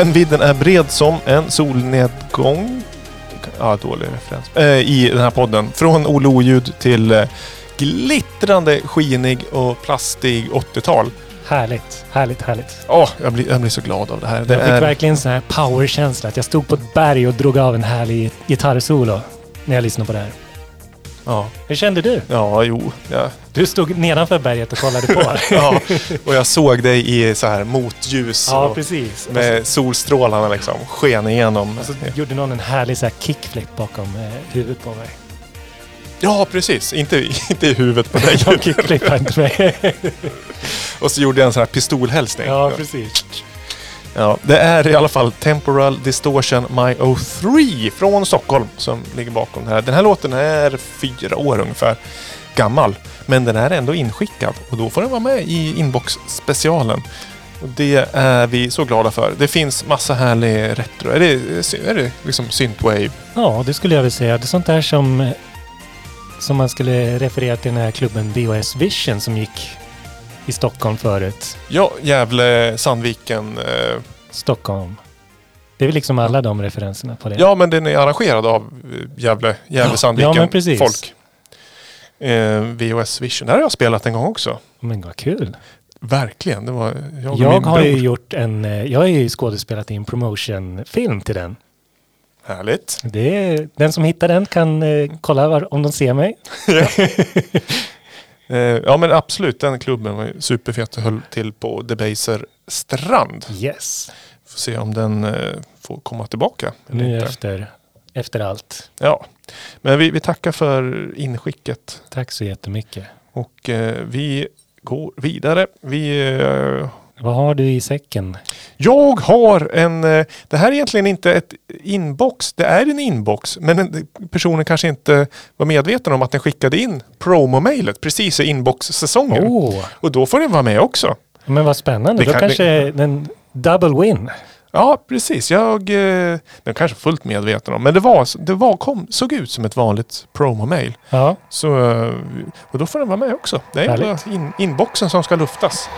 Spännvidden är bred som en solnedgång. Ja, dålig referens. Eh, I den här podden. Från Olle Oljud till eh, glittrande, skinig och plastig 80-tal. Härligt, härligt, härligt. Åh, jag, blir, jag blir så glad av det här. Det Jag fick är, verkligen så här powerkänsla. Att jag stod på ett berg och drog av en härlig gitarrsolo när jag lyssnade på det här. Ja, Hur kände du? ja, jo. Ja, Du stod nedanför berget och kollade på. ja. Och jag såg dig i så här motljus. ja, precis. Med solstrålarna liksom sken igenom. och så gjorde någon en härlig så här kickflip bakom eh, huvudet på mig. Ja, precis. Inte, inte i huvudet på dig. Jag kickflippade inte mig. Och så gjorde jag en sån här pistolhälsning. ja, precis. Ja, det är i alla fall Temporal Distortion My 03 från Stockholm som ligger bakom det här. Den här låten är fyra år ungefär gammal. Men den är ändå inskickad och då får den vara med i inbox-specialen. Och det är vi så glada för. Det finns massa härlig retro. Är det, är det liksom synthwave? Ja, det skulle jag vilja säga. Det är sånt där som, som man skulle referera till den här klubben VHS Vision som gick i Stockholm förut. Ja, Gävle, Sandviken. Eh, Stockholm. Det är väl liksom alla de referenserna på det. ja, men den är arrangerad av eh, Gävle, Gävle Ja, Sandviken ja, men precis. folk. Eh, VOS Vision. Det här har jag spelat en gång också. Men vad kul. Verkligen. Det var jag och Jag min har bror. ju gjort en, eh, jag har ju skådespelat i en promotionfilm till den. Härligt. Det är, den som hittar den kan eh, kolla var, om de ser mig. Eh, ja men absolut, den klubben var ju superfet och höll till på Debaser strand. Yes. Får se om den eh, får komma tillbaka. eller Nu inte. efter, efter allt. Ja, men vi, vi tackar för inskicket Tack så jättemycket. och eh, vi går vidare. Vi, eh, Vad har du i säcken? jag har en, eh, det här är egentligen inte ett inbox, det är en inbox, men en, personen kanske inte var medveten om att den skickade in promo-mailet precis i inbox-säsongen. Åh, Och då får den vara med också. men vad spännande. Det Då kan- kanske den double win. Ja, precis. Jag, eh, den kanske fullt medveten om, men det, var, det var, kom, såg ut som ett vanligt promo-mail. Ja, Så, eh, och då får den vara med också. Det är in, inboxen som ska luftas.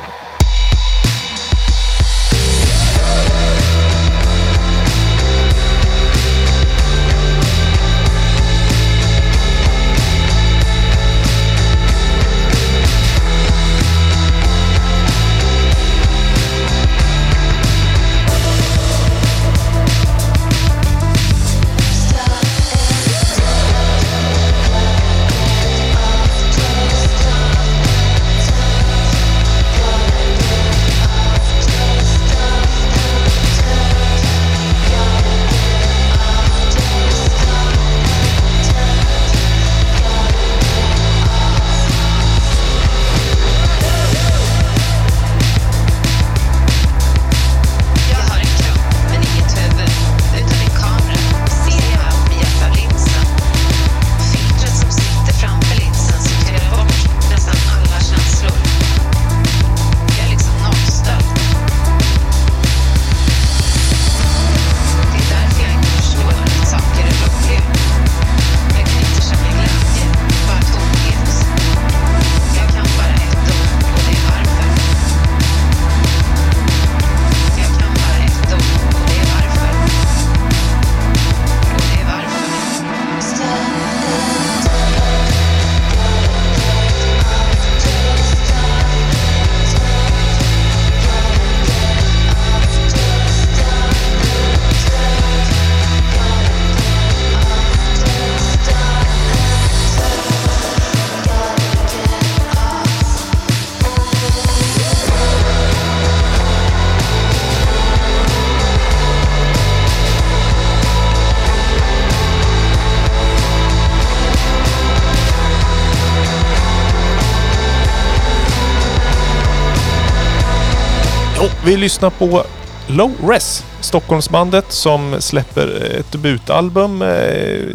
Vi lyssnar på Low Res, Stockholmsbandet som släpper ett debutalbum. Eh,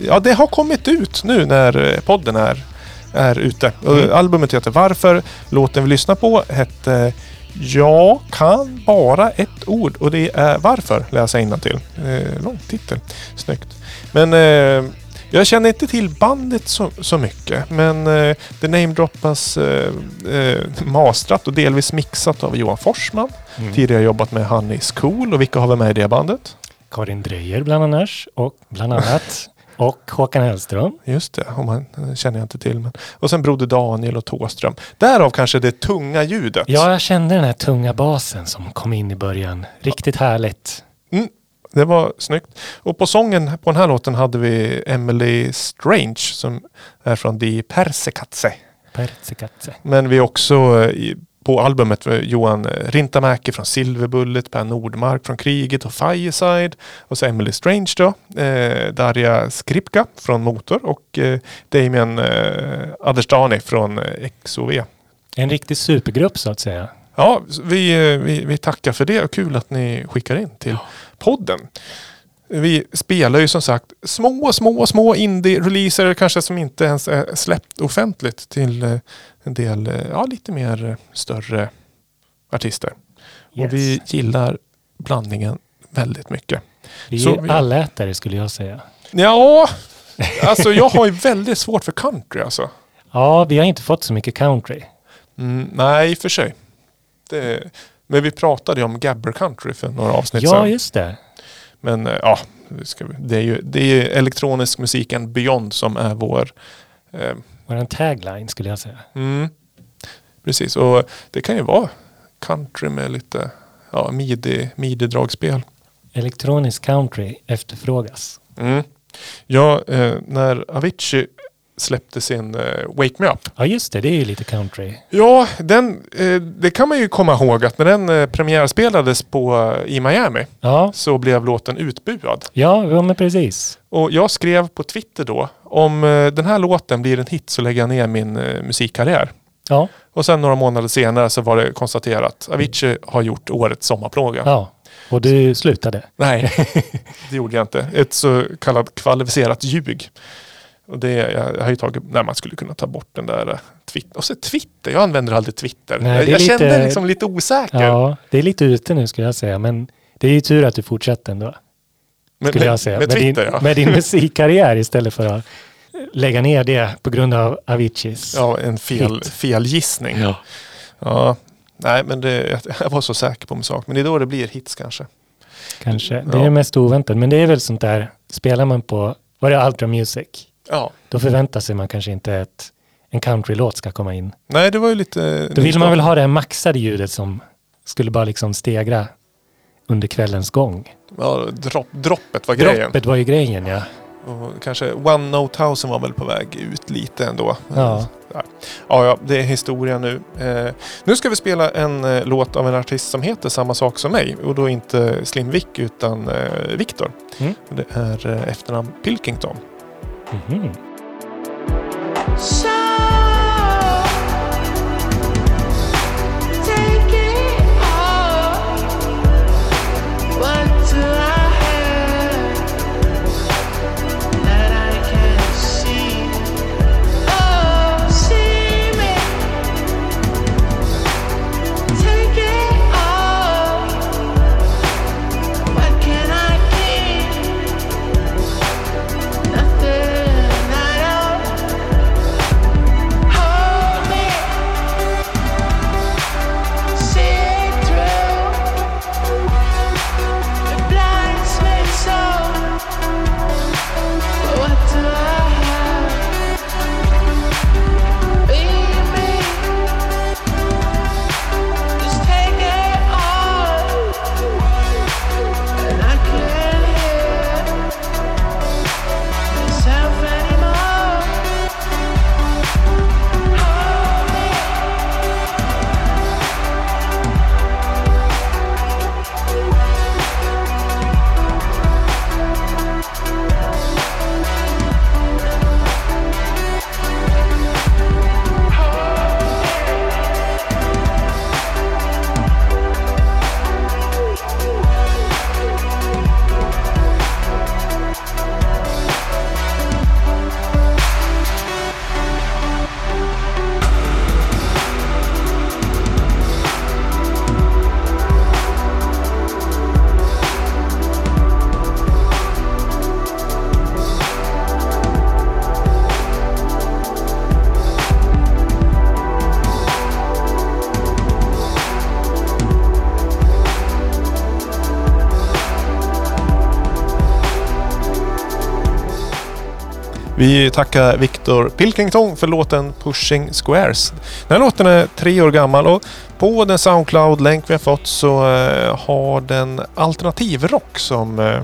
Ja, det har kommit ut nu när eh, podden är, är ute. Mm. Albumet heter Varför. Låten vi lyssnar på hette Jag kan bara ett ord och det är Varför, läsa till. Eh, lång titel. Snyggt. Men eh, jag känner inte till bandet så, så mycket. Men eh, det namedroppas eh, eh, mastrat och delvis mixat av Johan Forsman. Mm. Tidigare jobbat med Honey School och vilka har vi med i det bandet? Karin Drejer bland annat och, bland annat, och Håkan Hellström. Just det, om man eh, känner jag inte till. Men. Och sen Broder Daniel och Tåström. Därav kanske det tunga ljudet. Ja, jag kände den här tunga basen som kom in i början. Riktigt härligt. Mm, det var snyggt. Och på sången på den här låten hade vi Emily Strange som är från Die Persekatse. Pertsikatse. Men vi är också eh, på albumet med Johan eh, Rintamäki från Silverbullet, Per Nordmark från Kriget och Fireside. Och så Emily Strange då. Eh, Darja Skripka från Motor och eh, Damien eh, Aderstani från eh, XOV. En riktig supergrupp så att säga. Ja, vi, eh, vi, vi tackar för det och kul att ni skickar in till podden. Vi spelar ju som sagt små, små, små indie-releaser kanske som inte ens är släppt offentligt till eh, en del, eh, ja lite mer större artister. Yes. Och vi gillar blandningen väldigt mycket. Vi är vi- allätare skulle jag säga. Ja, alltså jag har ju väldigt svårt för country alltså. Ja, vi har inte fått så mycket country. Mm, nej, i och för sig. Det, men vi pratade ju om Gabber Country för några avsnitt Ja, sedan. just det. Men eh, ja, det är ju det är ju elektronisk musik and beyond som är vår... Eh, Vår tagline skulle jag säga. mm, precis, och det kan ju vara country med lite ja, midi, midi-dragspel. Elektronisk country efterfrågas. Mm. Ja, eh, när Avicii släppte sin eh, Wake Me Up. Ja, just det. Det är ju lite country. Ja, den, eh, det kan man ju komma ihåg att när den eh, premiärspelades på, i Miami Ja, så blev låten utbuad. ja, ja men precis. Och jag skrev på Twitter då, om den här låten blir en hit så lägger jag ner min musikkarriär. Ja, Och sen några månader senare så var det konstaterat, Avicii har gjort årets sommarplåga. ja. Och du slutade. Nej, det gjorde jag inte. Ett så kallat kvalificerat ljug. Och det, jag, jag har ju tagit, nej man skulle kunna ta bort den där eh, Twitter. Och så Twitter, jag använder aldrig Twitter. Nej, jag jag lite- kände liksom lite osäker. Ja, det är lite ute nu skulle jag säga. Men Det är ju tur att du fortsätter ändå, skulle med, jag säga. med Med, Twitter din, ja. med din musikkarriär istället för att lägga ner det på grund av Aviciis. Ja, en fel, felgissning. Ja. Ja. Nej, men det, jag var så säker på min sak. Men det är då det blir hits kanske. Kanske. Det Ja. är mest oväntat. Men det är väl sånt där, spelar man på, var det Ultra Music? Ja. Då förväntar sig man kanske inte att en countrylåt ska komma in. Nej, det var ju lite... Då vill man väl ha det här maxade ljudet som skulle bara liksom stegra under kvällens gång. Ja, dropp, droppet var grejen. Droppet var ju grejen ja. Och kanske One Note House var väl på väg ut lite ändå. Ja. Ja, ja, det är historia nu. Eh, nu ska vi spela en eh, låt av en artist som heter samma sak som mig. Och då inte Slim Vic utan eh, Viktor. Mm. Det är eh, efternamn Pilkington. Shine. Vi tackar Viktor Pilkington för låten Pushing Squares. Den här låten är tre år gammal och på den Soundcloud-länk vi har fått så eh, har den alternativrock som eh,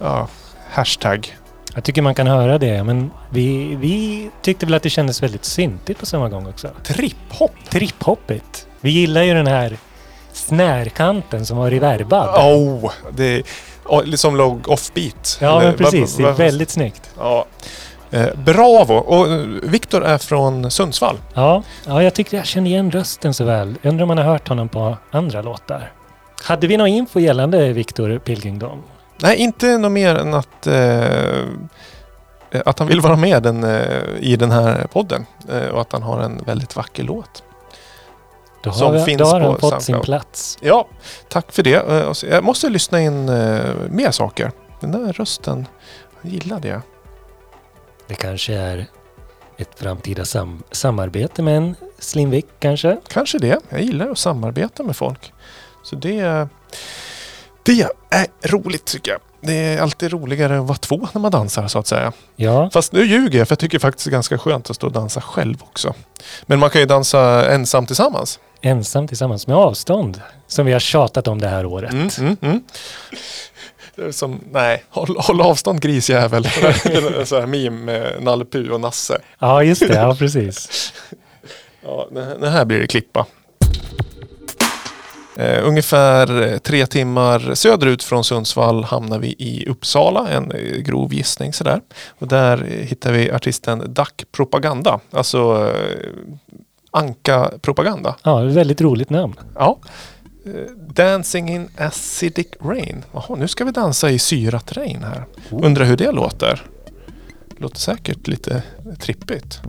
ja, hashtag. Jag tycker man kan höra det, men vi, vi tyckte väl att det kändes väldigt syntigt på samma gång också. Trip-hop. Tripphoppigt. Vi gillar ju den här snärkanten som var reverbad. Oh, det är oh, liksom låg offbeat. Ja, men precis. Det är väldigt snyggt. Ja. Eh, bravo! Och eh, Viktor är från Sundsvall. Ja, ja, jag tyckte jag kände igen rösten så väl. Jag undrar om man har hört honom på andra låtar. Hade vi någon info gällande Victor Pilkington? Nej, inte något mer än att, eh, att han vill vara med den, eh, i den här podden. Eh, och att han har en väldigt vacker låt. Då Som har, vi, finns då har på han fått sin Soundcloud. plats. Ja, tack för det. Eh, Jag måste lyssna in eh, mer saker. Den där rösten gillade jag. Det kanske är ett framtida sam samarbete med en Slim Vic kanske? Kanske det. Jag gillar att samarbeta med folk. Så det, det är roligt tycker jag. Det är alltid roligare att vara två när man dansar så att säga. Ja, Fast nu ljuger jag för jag tycker faktiskt det är ganska skönt att stå och dansa själv också. Men man kan ju dansa ensam tillsammans. ensam tillsammans med avstånd. Som vi har tjatat om det här året. Mm, mm, mm. Som, nej, håll, håll avstånd grisjävel. En sån här meme med Nalle och Nasse. Ja, just det. Ja, precis. Ja, det här- blir det klippa. Eh, ungefär eh, tre timmar söderut från Sundsvall hamnar vi i Uppsala, en eh, grov gissning sådär. Och där eh, hittar vi artisten Duck Propaganda, alltså eh, Anka Propaganda. Ja, väldigt roligt namn. Ja. Dancing in acidic rain. Jaha, nu ska vi dansa i syrat regn här. Undrar hur det låter. Låter säkert lite trippigt.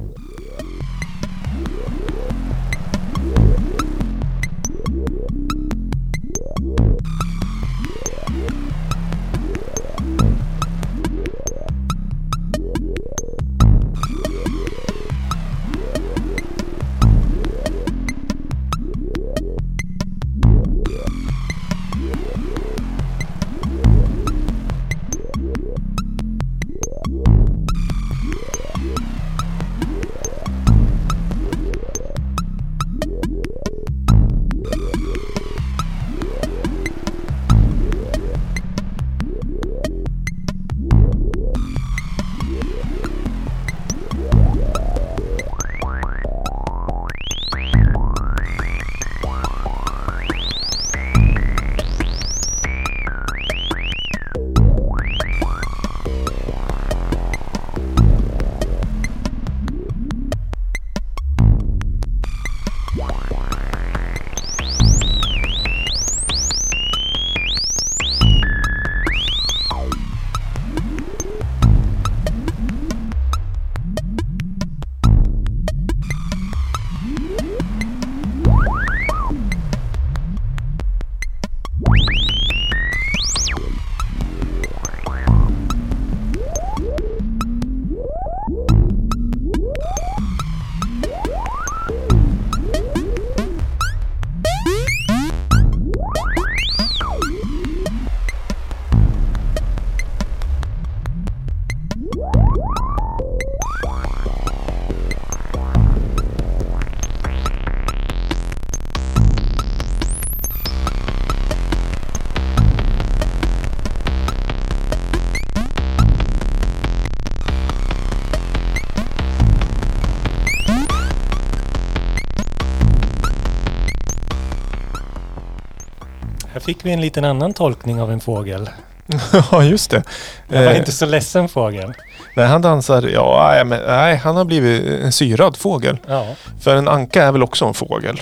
Fick vi en liten annan tolkning av en fågel. ja, just det. Det var Eh, inte så ledsen fågel. Nej, han dansar... Ja, nej, men, nej, han har blivit en syrad fågel. Ja, För en anka är väl också en fågel?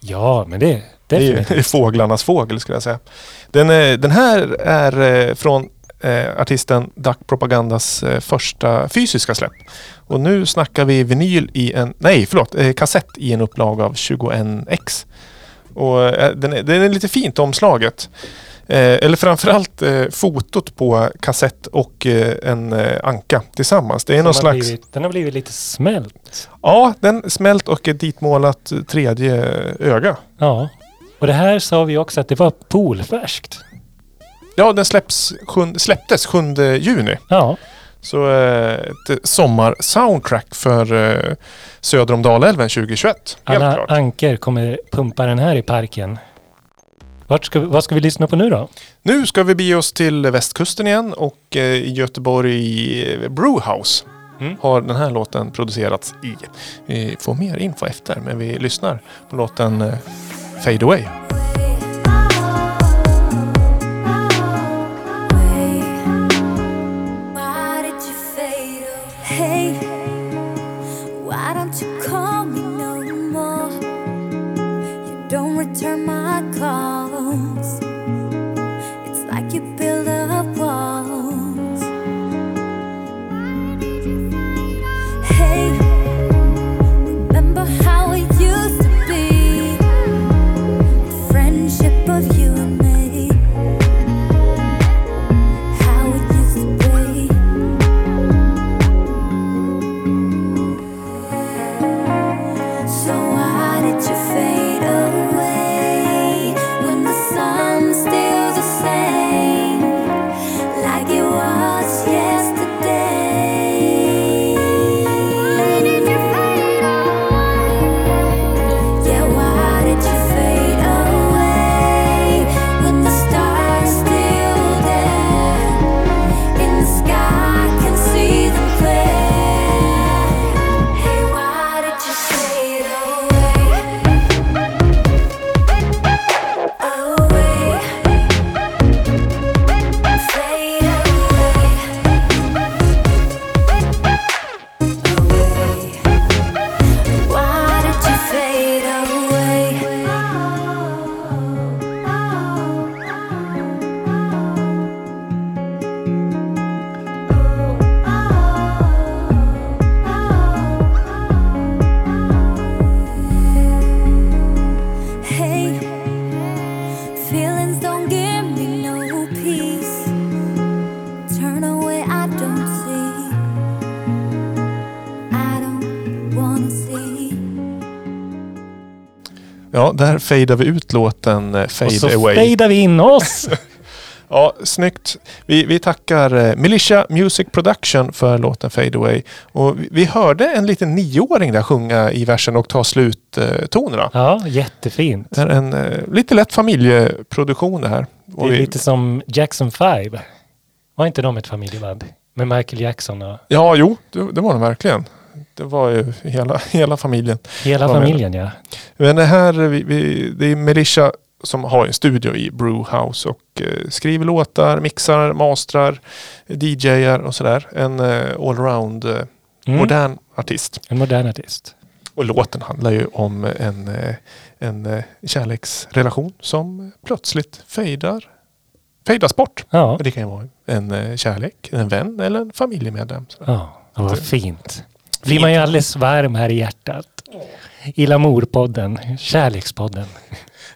ja men det Det är ju definitivt. fåglarnas fågel skulle jag säga. Den, eh, den här är eh, från eh, artisten Duck Propagandas första fysiska släpp. Och nu snackar vi vinyl i en, nej förlåt, kassett i en upplaga av 21x. Och eh, den, är, den är lite fint omslaget. Eh, eller framförallt eh, fotot på kassett och eh, en eh, anka tillsammans. Det är någon Den har slags... blivit, den har blivit lite smält. Ja, den smält och ett ditmålat tredje öga. Ja. Och det här sa vi också att det var poolfärskt. Ja, den släpps, sjun- släpptes 7 juni. Ja, Så eh, ett sommar-soundtrack för eh, söder om Dalälven 2021. Helt alla klart. anker kommer pumpa den här i parken. Vart ska, vad ska vi lyssna på nu då? Nu ska vi bege oss till västkusten igen och eh, i Göteborg eh, Brewhouse Mm. har den här låten producerats i. Vi får mer info efter men vi lyssnar på låten eh, Fade Away. Return my calls. Fejdar vi ut låten eh, Fade Och så Away. fejdar vi in oss. Ja, snyggt. Vi, vi tackar eh, Militia Music Production för låten Fade Away. Och vi, hörde en liten nioåring där sjunga i versen och ta slut eh, tonerna. Ja, jättefint. Det är en eh, lite lätt familjeproduktion det här. Det är vi, lite som Jackson 5. Var inte de ett familjeband? Med Michael Jackson och Ja, jo, det, det var det verkligen. Det var ju hela, hela familjen. hela familjen ja. Men det här, vi, vi, det är Militia som har en studio i Brewhouse och eh, skriver låtar, mixar, mastrar, DJar och sådär. En eh, allround eh, Mm. modern artist. En modern artist. Och låten handlar ju om en, eh, en eh, kärleksrelation som plötsligt fejdar, fejdas bort. Ja, Det kan ju vara en eh, kärlek, en vän eller en familjemedlem. Ja vad fint. Blir man ju alldeles varm här i hjärtat. I Lamourpodden, Kärlekspodden.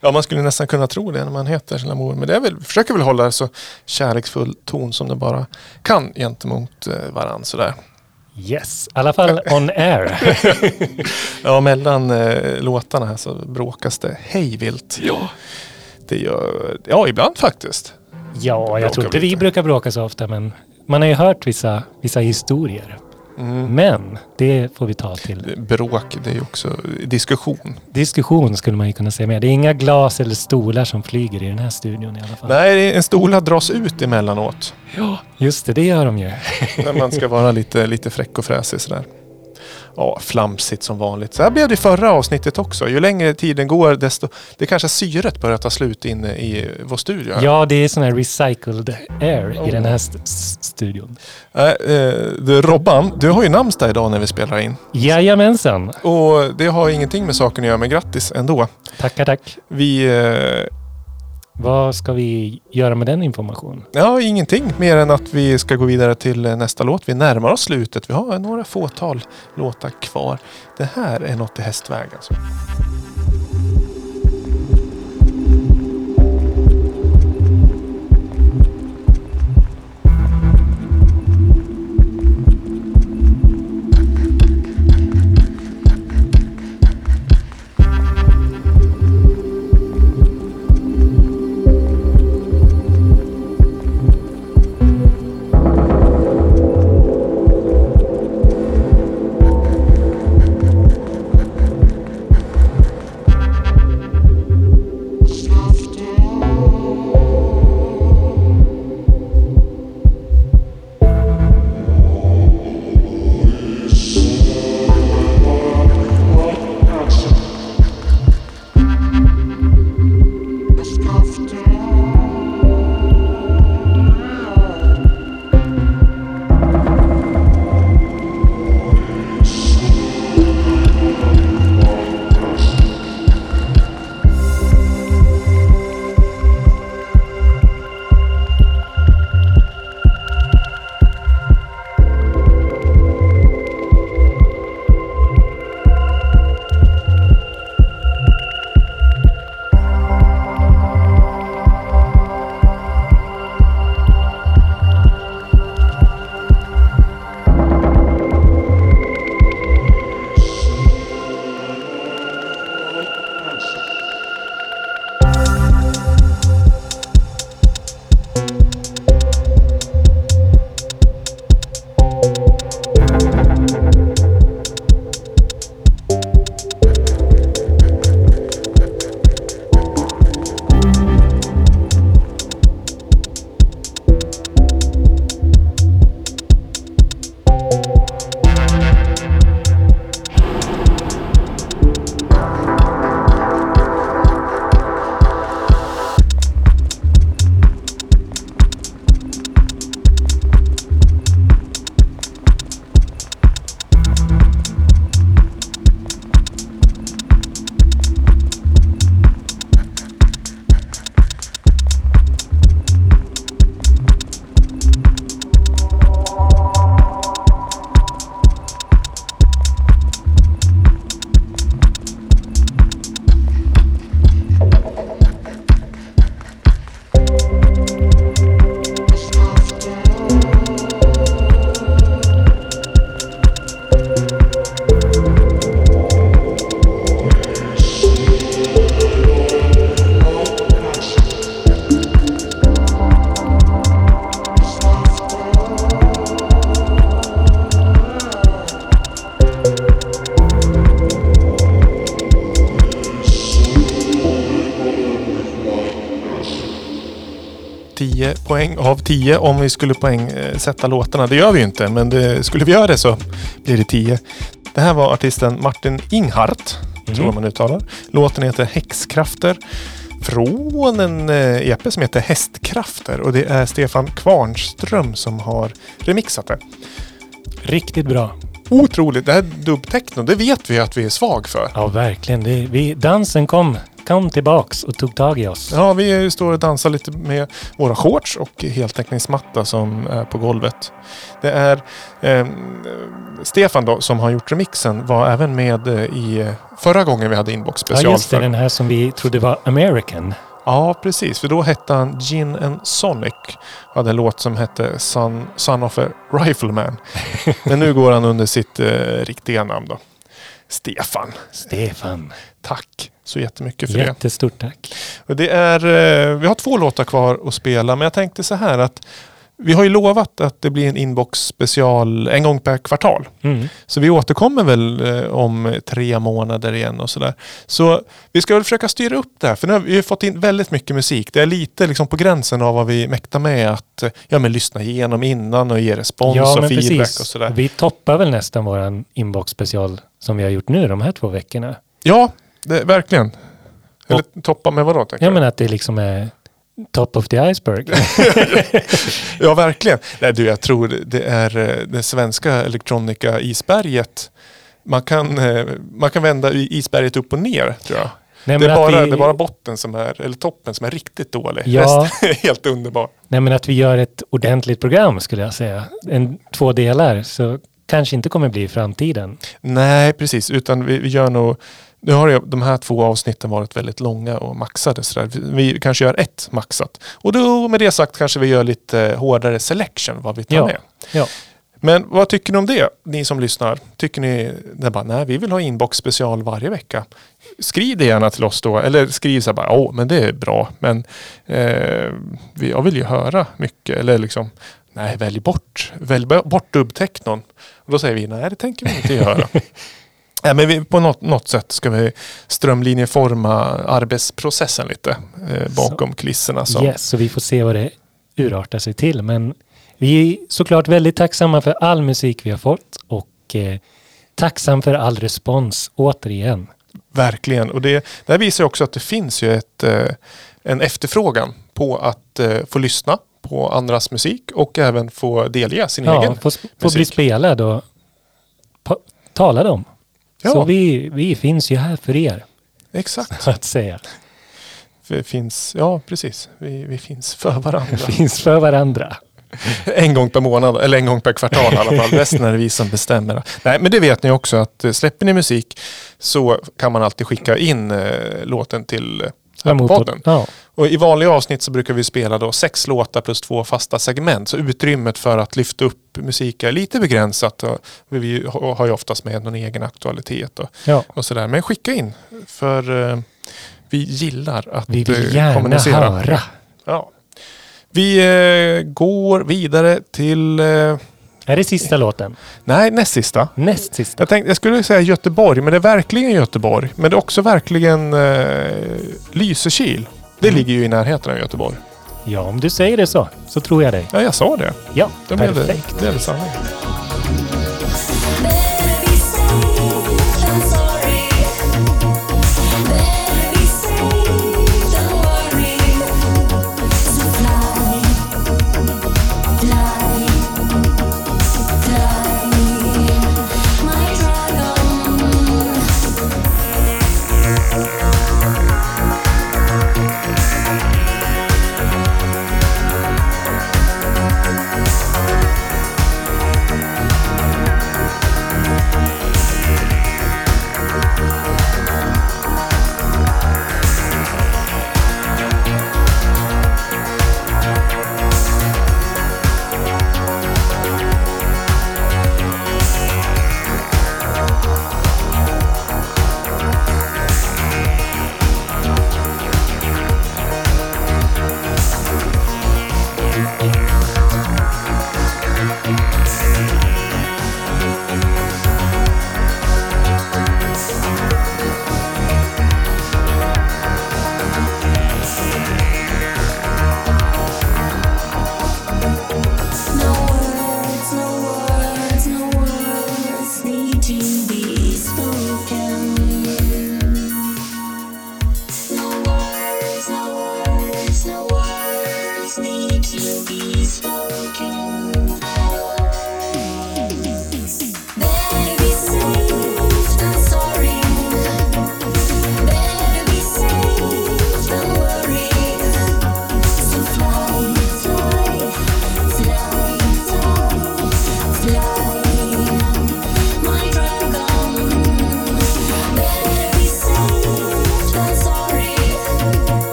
Ja, man skulle nästan kunna tro det när man heter sin mor. Men det är väl, försöker väl hålla så kärleksfull ton som det bara kan gentemot eh, varann sådär. Yes, i alla fall on air. Ja, mellan eh, låtarna här så bråkas det hejvilt. Ja. Det gör, ja, ibland faktiskt. Ja, jag tror inte vi brukar bråka så ofta, men man har ju hört vissa, vissa historier. Mm. Men det får vi ta till Bråk, det är ju också diskussion. diskussion skulle man ju kunna säga med. Det är inga glas eller stolar som flyger i den här studion i alla fall. Nej, en stola dras ut emellanåt. Ja, just det, det gör de ju. när man ska vara lite, lite fräck och fräsig sådär. Ja, flamsigt som vanligt. Så här blev det i förra avsnittet också. Ju längre tiden går desto... Det kanske syret börjar ta slut inne i vår studio. här. Ja, det är sån här recycled air i den här st- studion. Äh, eh, du, Robban, du har ju namnsdag idag när vi spelar in. Jajamensan. Och det har ingenting med saken att göra, men grattis ändå. Tackar, tack. Vi... Eh, vad ska vi göra med den informationen? ja, ingenting mer än att vi ska gå vidare till nästa låt. Vi närmar oss slutet. Vi har några fåtal låtar kvar. Det här är något i hästväg alltså. Av 10 om vi skulle poängsätta låtarna. Det gör vi ju inte, men det, skulle vi göra det så blir det 10. Det här var artisten Martin Inghart, tror jag man uttalar. Låten heter Häxkrafter från en eh, EP som heter Hästkrafter och det är Stefan Kvarnström som har remixat det. Riktigt bra. Otroligt! Det här dubbtechno, det vet vi att vi är svag för. Ja, verkligen. Det, vi, dansen kom, kom tillbaks och tog tag i oss. Ja, vi står och dansar lite med våra shorts och heltäckningsmatta som är på golvet. Det är eh, Stefan då, som har gjort remixen, var även med eh, i eh, förra gången vi hade inbox Ja, special. just det. för- Den här som vi trodde var American. Ja, precis. För då hette han Gin and Sonic. Hade en låt som hette Son, Son of a Rifleman. Men nu går han under sitt eh, riktiga namn då. Stefan. Stefan. Tack så jättemycket för det. Jättestort tack. Och det är, eh, vi har två låtar kvar att spela, men jag tänkte så här att vi har ju lovat att det blir en inbox special en gång per kvartal. Mm. Så vi återkommer väl eh, om tre månader igen och sådär. Så vi ska väl försöka styra upp det här. För nu har vi fått in väldigt mycket musik. Det är lite liksom på gränsen av vad vi mäktar med att eh, ja, men lyssna igenom innan och ge respons Ja, och feedback precis. och sådär. Vi toppar väl nästan våran inbox special som vi har gjort nu de här två veckorna. Ja, det, verkligen. Eller toppa med vadå? tänker Jag menar att det liksom är top of the iceberg. Ja, verkligen. Nej, du, jag tror det är eh, det svenska elektronika isberget. Man kan, eh, man kan vända isberget upp och ner, tror jag. Nej, det, är bara, vi- det är bara botten som är, eller toppen som är riktigt dålig. Ja. Resten är helt underbar. Nej men att vi gör ett ordentligt program skulle jag säga. En, två delar så kanske inte kommer bli i framtiden. Nej, precis. Utan vi, vi gör nog... Nu har de här två avsnitten varit väldigt långa och maxade. Så där. Vi, kanske gör ett maxat. Och då med det sagt kanske vi gör lite hårdare selection vad vi tar Ja. med. Ja. Men vad tycker ni om det, ni som lyssnar? Tycker ni, bara, nej vi vill ha inbox special varje vecka. Skriv det gärna till oss då, eller skriv så här bara, åh men det är bra, men eh, jag vill ju höra mycket, eller liksom, nej välj bort, välj bort dubbteknon. Och då säger vi, nej det tänker vi inte göra. Nej, men vi, på något, något sätt ska vi strömlinjeforma arbetsprocessen lite eh, bakom kulisserna. Så. Yes, så vi får se vad det urartar sig till. Men vi är såklart väldigt tacksamma för all musik vi har fått och eh, tacksam för all respons återigen. Verkligen. Och det, det här visar också att det finns ju ett, eh, en efterfrågan på att eh, få lyssna på andras musik och även få delge sin Ja, egen få, sp- få musik. bli spelad och pa- talad om. Ja. Så vi, vi finns ju här för er, Exakt. så att säga. Det finns, ja, precis. Vi, vi finns för varandra. finns för varandra. en gång per månad, eller en gång per kvartal i alla fall. Resten är det vi som bestämmer. Nej, men det vet ni också att eh, släpper ni musik så kan man alltid skicka in eh, låten till eh, podden. Ja, Och I vanliga avsnitt så brukar vi spela då sex låtar plus två fasta segment. Så utrymmet för att lyfta upp musik är lite begränsat. Och vi har ju oftast med någon egen aktualitet och, ja. och sådär. Men skicka in. För eh, vi gillar att Vi eh, vill gärna kommunicera. höra. Ja. Vi eh, går vidare till, eh, Är det sista låten? nej näst sista. Näst sista? Jag, tänkte, jag skulle säga Göteborg, men det är verkligen Göteborg. Men det är också verkligen eh, Lysekil. Det Mm. ligger ju i närheten av Göteborg. Ja, om du säger det så, så tror jag dig. Ja, jag sa det. Ja, blev det, perfekt. det är väl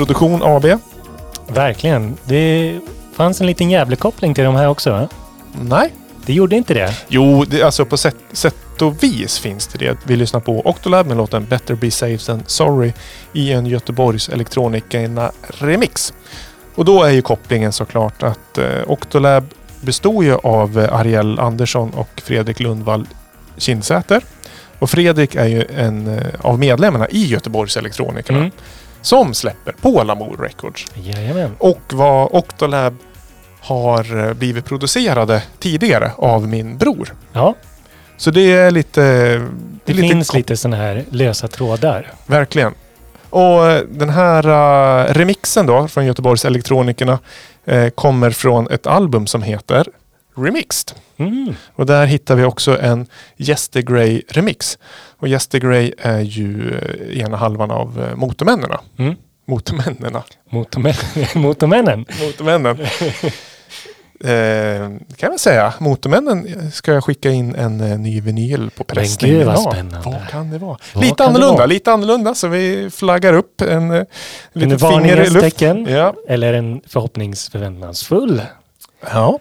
Produktion AB. Verkligen. Det fanns en liten Gävlekoppling till de här också. Va? Nej. Det gjorde inte det? Jo, det, alltså på sätt, sätt och vis finns det det. Vi lyssnar på Octolab med låten Better Be Safe Than Sorry i en Göteborgs elektronika remix. Och då är ju kopplingen såklart att eh, Octolab består ju av eh, Ariel Andersson och Fredrik Lundvall Kindsäter. Och Fredrik är ju en eh, av medlemmarna i Göteborgs elektronikerna. Mm. Som släpper på Lamour Records. Jajamän. Och vad Octolab har eh, blivit producerade tidigare av min bror. Ja, Så det är lite... det, är finns lite sådana här lösa trådar. Verkligen. Och eh, den här eh, remixen då från Göteborgs elektronikerna eh, kommer från ett album som heter Remixed. Mm. Och där hittar vi också en Jester Grey remix. Och Jester Grey är ju eh, ena halvan av eh, Motormännen. Mm. Motormännen. Motormän- Motormännen. Motormännen. Eh, kan jag säga. Motormännen ska jag skicka in en eh, ny vinyl på pressning gud, vad spännande. Vad kan det vara? Vad lite annorlunda, vara? lite annorlunda. Så vi flaggar upp en, eh, En varningens tecken. Ja. Eller en förhoppningsförväntansfull. ja.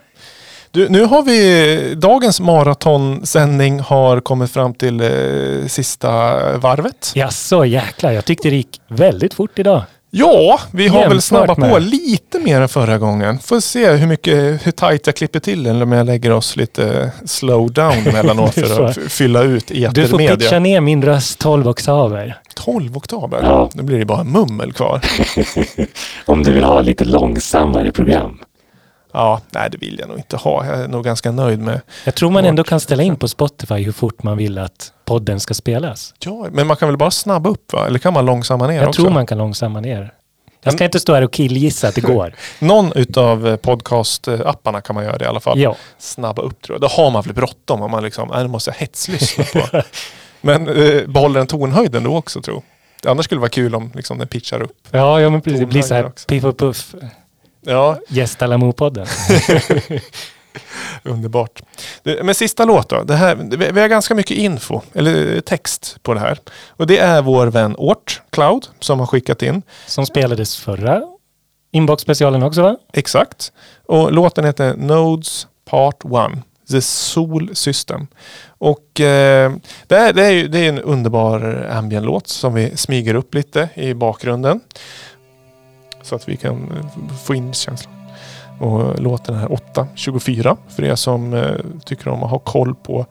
Du, nu har vi dagens maratonsändning har kommit fram till eh, sista varvet. Jaså, jäklar. Jag tyckte det gick väldigt fort idag. Ja, vi har väl Jämfört snabbat på med- lite mer än förra gången. Får se hur mycket, hur tajt jag klipper till eller om jag lägger oss lite slow down emellanåt för att fylla ut Du får etermedia. pitcha ner min röst 12 oktaver. 12 oktaver. Ja. Nu blir det bara mummel kvar. Om du vill ha lite långsammare program. Ja, nej det vill jag nog inte ha. Jag är nog ganska nöjd med. Jag tror man ändå kan ställa in på Spotify hur fort man vill att podden ska spelas. Ja, men man kan väl bara snabba upp va? Eller kan man långsamma ner Jag också? tror man kan långsamma ner. Jag ska inte stå här och killgissa att det går. Någon utav eh, podcast-apparna kan man göra det i alla fall. Ja. Snabba upp tror jag. Då har man väl bråttom om man liksom, nej nu måste jag hetslyssna på. Men eh, behåller den tonhöjden då också tror. Annars skulle det vara kul om liksom, den pitchar upp. Ja, ja men precis. Det blir så här piff och puff. Ja, Gästa Lamour-podden. underbart. Men sista låt då. Det här, vi har ganska mycket info, eller text på det här. Och det är vår vän Ort Cloud som har skickat in. Som spelades förra inbox-specialen också va? Exakt. Och låten heter Nodes Part 1. The Soul System. Och eh, det, är, det, är, det är en underbar ambient-låt som vi smyger upp lite i bakgrunden. Så att vi kan eh, få in känslan. Och låten är 8.24 för er som eh, tycker om att ha koll på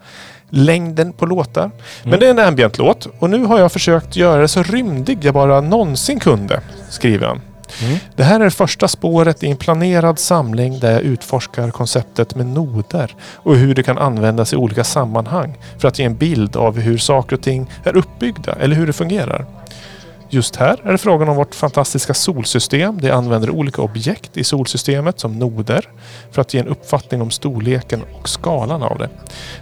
längden på låtar. Men det är en ambient-låt och nu har jag försökt göra det så rymdig jag bara någonsin kunde, skriver han. Mm. Det här är det första spåret i en planerad samling där jag utforskar konceptet med noder och hur det kan användas i olika sammanhang för att ge en bild av hur saker och ting är uppbyggda eller hur det fungerar. Just här är det frågan om vårt fantastiska solsystem. Det använder olika objekt i solsystemet som noder för att ge en uppfattning om storleken och skalan av det.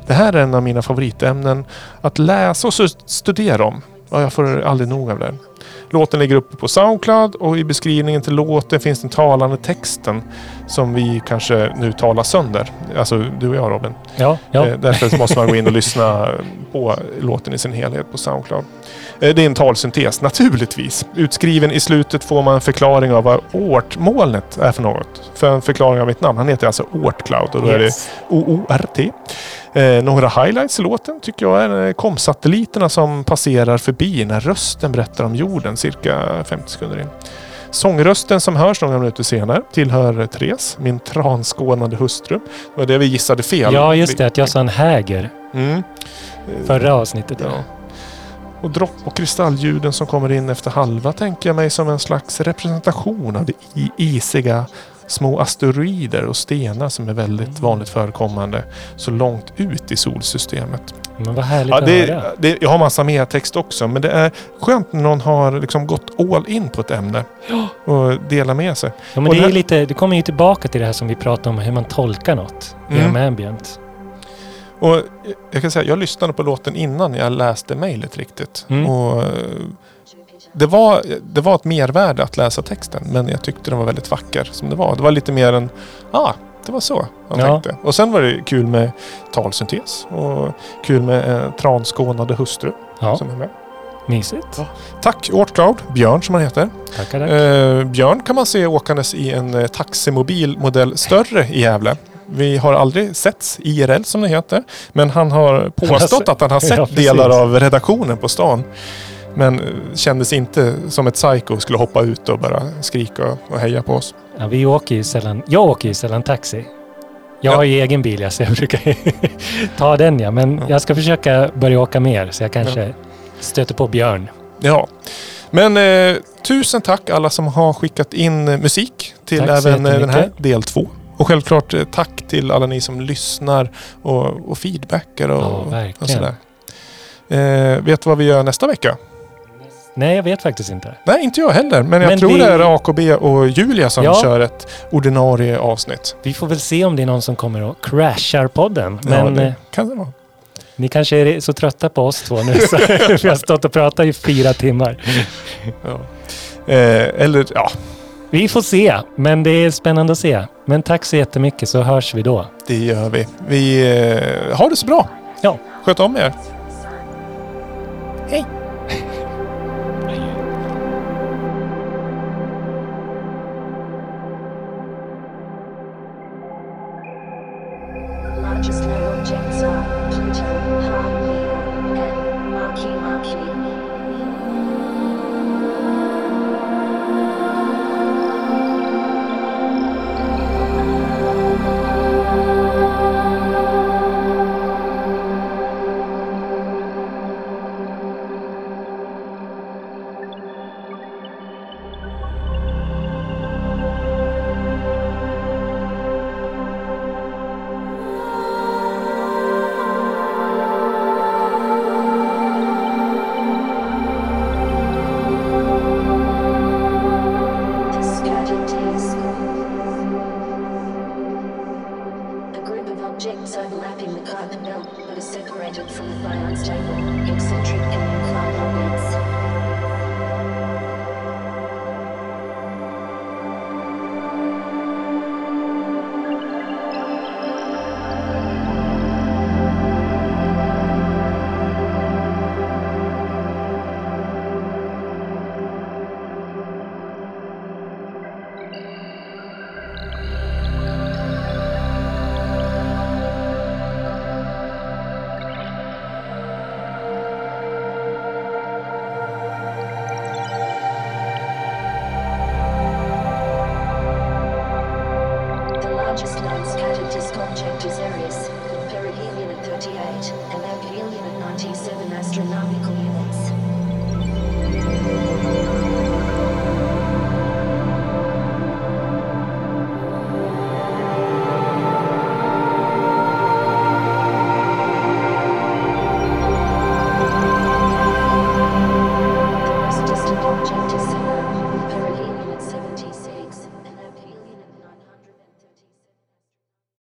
Det här är en av mina favoritämnen att läsa och stu- studera om. Ja, jag får aldrig nog av det. Låten ligger uppe på Soundcloud och i beskrivningen till låten finns den talande texten som vi kanske nu talar sönder. Alltså du och jag Robin. Ja, ja. Eh, Därför måste man gå in och lyssna på låten i sin helhet på Soundcloud. Eh, Det är en talsyntes, naturligtvis. Utskriven i slutet får man en förklaring av vad Oort-molnet är för något. För en förklaring av mitt namn. Han heter alltså Oort-Cloud och då är det. OORT. Eh, några highlights i låten tycker jag är eh, komsatelliterna som passerar förbi när rösten berättar om jorden cirka 50 sekunder in. Sångrösten som hörs några minuter senare tillhör Therese, min transkånade hustru. Det var det vi gissade fel. ja, just det. Att jag sa en häger Mm. förra avsnittet. Ja. Och dropp och kristallljuden som kommer in efter halva tänker jag mig som en slags representation av de isiga små asteroider och stenar som är väldigt vanligt förekommande så långt ut i solsystemet. Men vad härligt Ja, att det, höra. det, jag har massa mer text också men det är skönt när någon har liksom gått all in på ett ämne och delar med sig. Ja, men och det, det är här- lite, det kommer ju tillbaka till det här som vi pratade om, hur man tolkar något Mm. genom ambient. Och jag kan säga, jag lyssnade på låten innan jag läste mejlet riktigt. Mm. Och eh, det, var, det var ett mervärde att läsa texten men jag tyckte den var väldigt vacker som det var. Det var lite mer en, ah, det var så han Ja. tänkte. Och sen var det kul med talsyntes och kul med eh, transkånade hustru Ja, som är med. mysigt. Tack Ortcloud, Björn som han heter. Tackar, tack. Eh, Björn kan man se åkandes i en eh, taximobil modell större i Gävle. Vi har aldrig setts IRL som det heter. Men han har påstått att han har sett Ja, delar av redaktionen på stan. Men eh, kändes inte som ett psycho och skulle hoppa ut och bara skrika och heja på oss. Ja, vi åker ju sällan, jag åker ju sällan taxi. Jag Ja. har ju egen bil, ja, så jag brukar ta den ja. Men Ja. jag ska försöka börja åka mer så jag kanske stöter på Björn. Ja. Men eh, tusen tack alla som har skickat in musik till Tack även eh, den här del två. Och självklart eh, tack till alla ni som lyssnar och, och feedbackar och, Ja, och sådär. Eh, vet du vad vi gör nästa vecka? Nej, jag vet faktiskt inte. Nej, inte jag heller. Men jag Men tror vi- det är AKB och Julia som Ja. kör ett ordinarie avsnitt. Vi får väl se om det är någon som kommer och crashar podden. Ja, Men det eh, kan det vara. ni kanske är så trötta på oss två nu så vi har stått och pratat i fyra timmar. Ja. Eh, eller ja, Vi får se, men det är spännande att se. Men tack så jättemycket så hörs vi då. det gör vi. Vi eh, har det så bra. Ja. Sköt om er. largest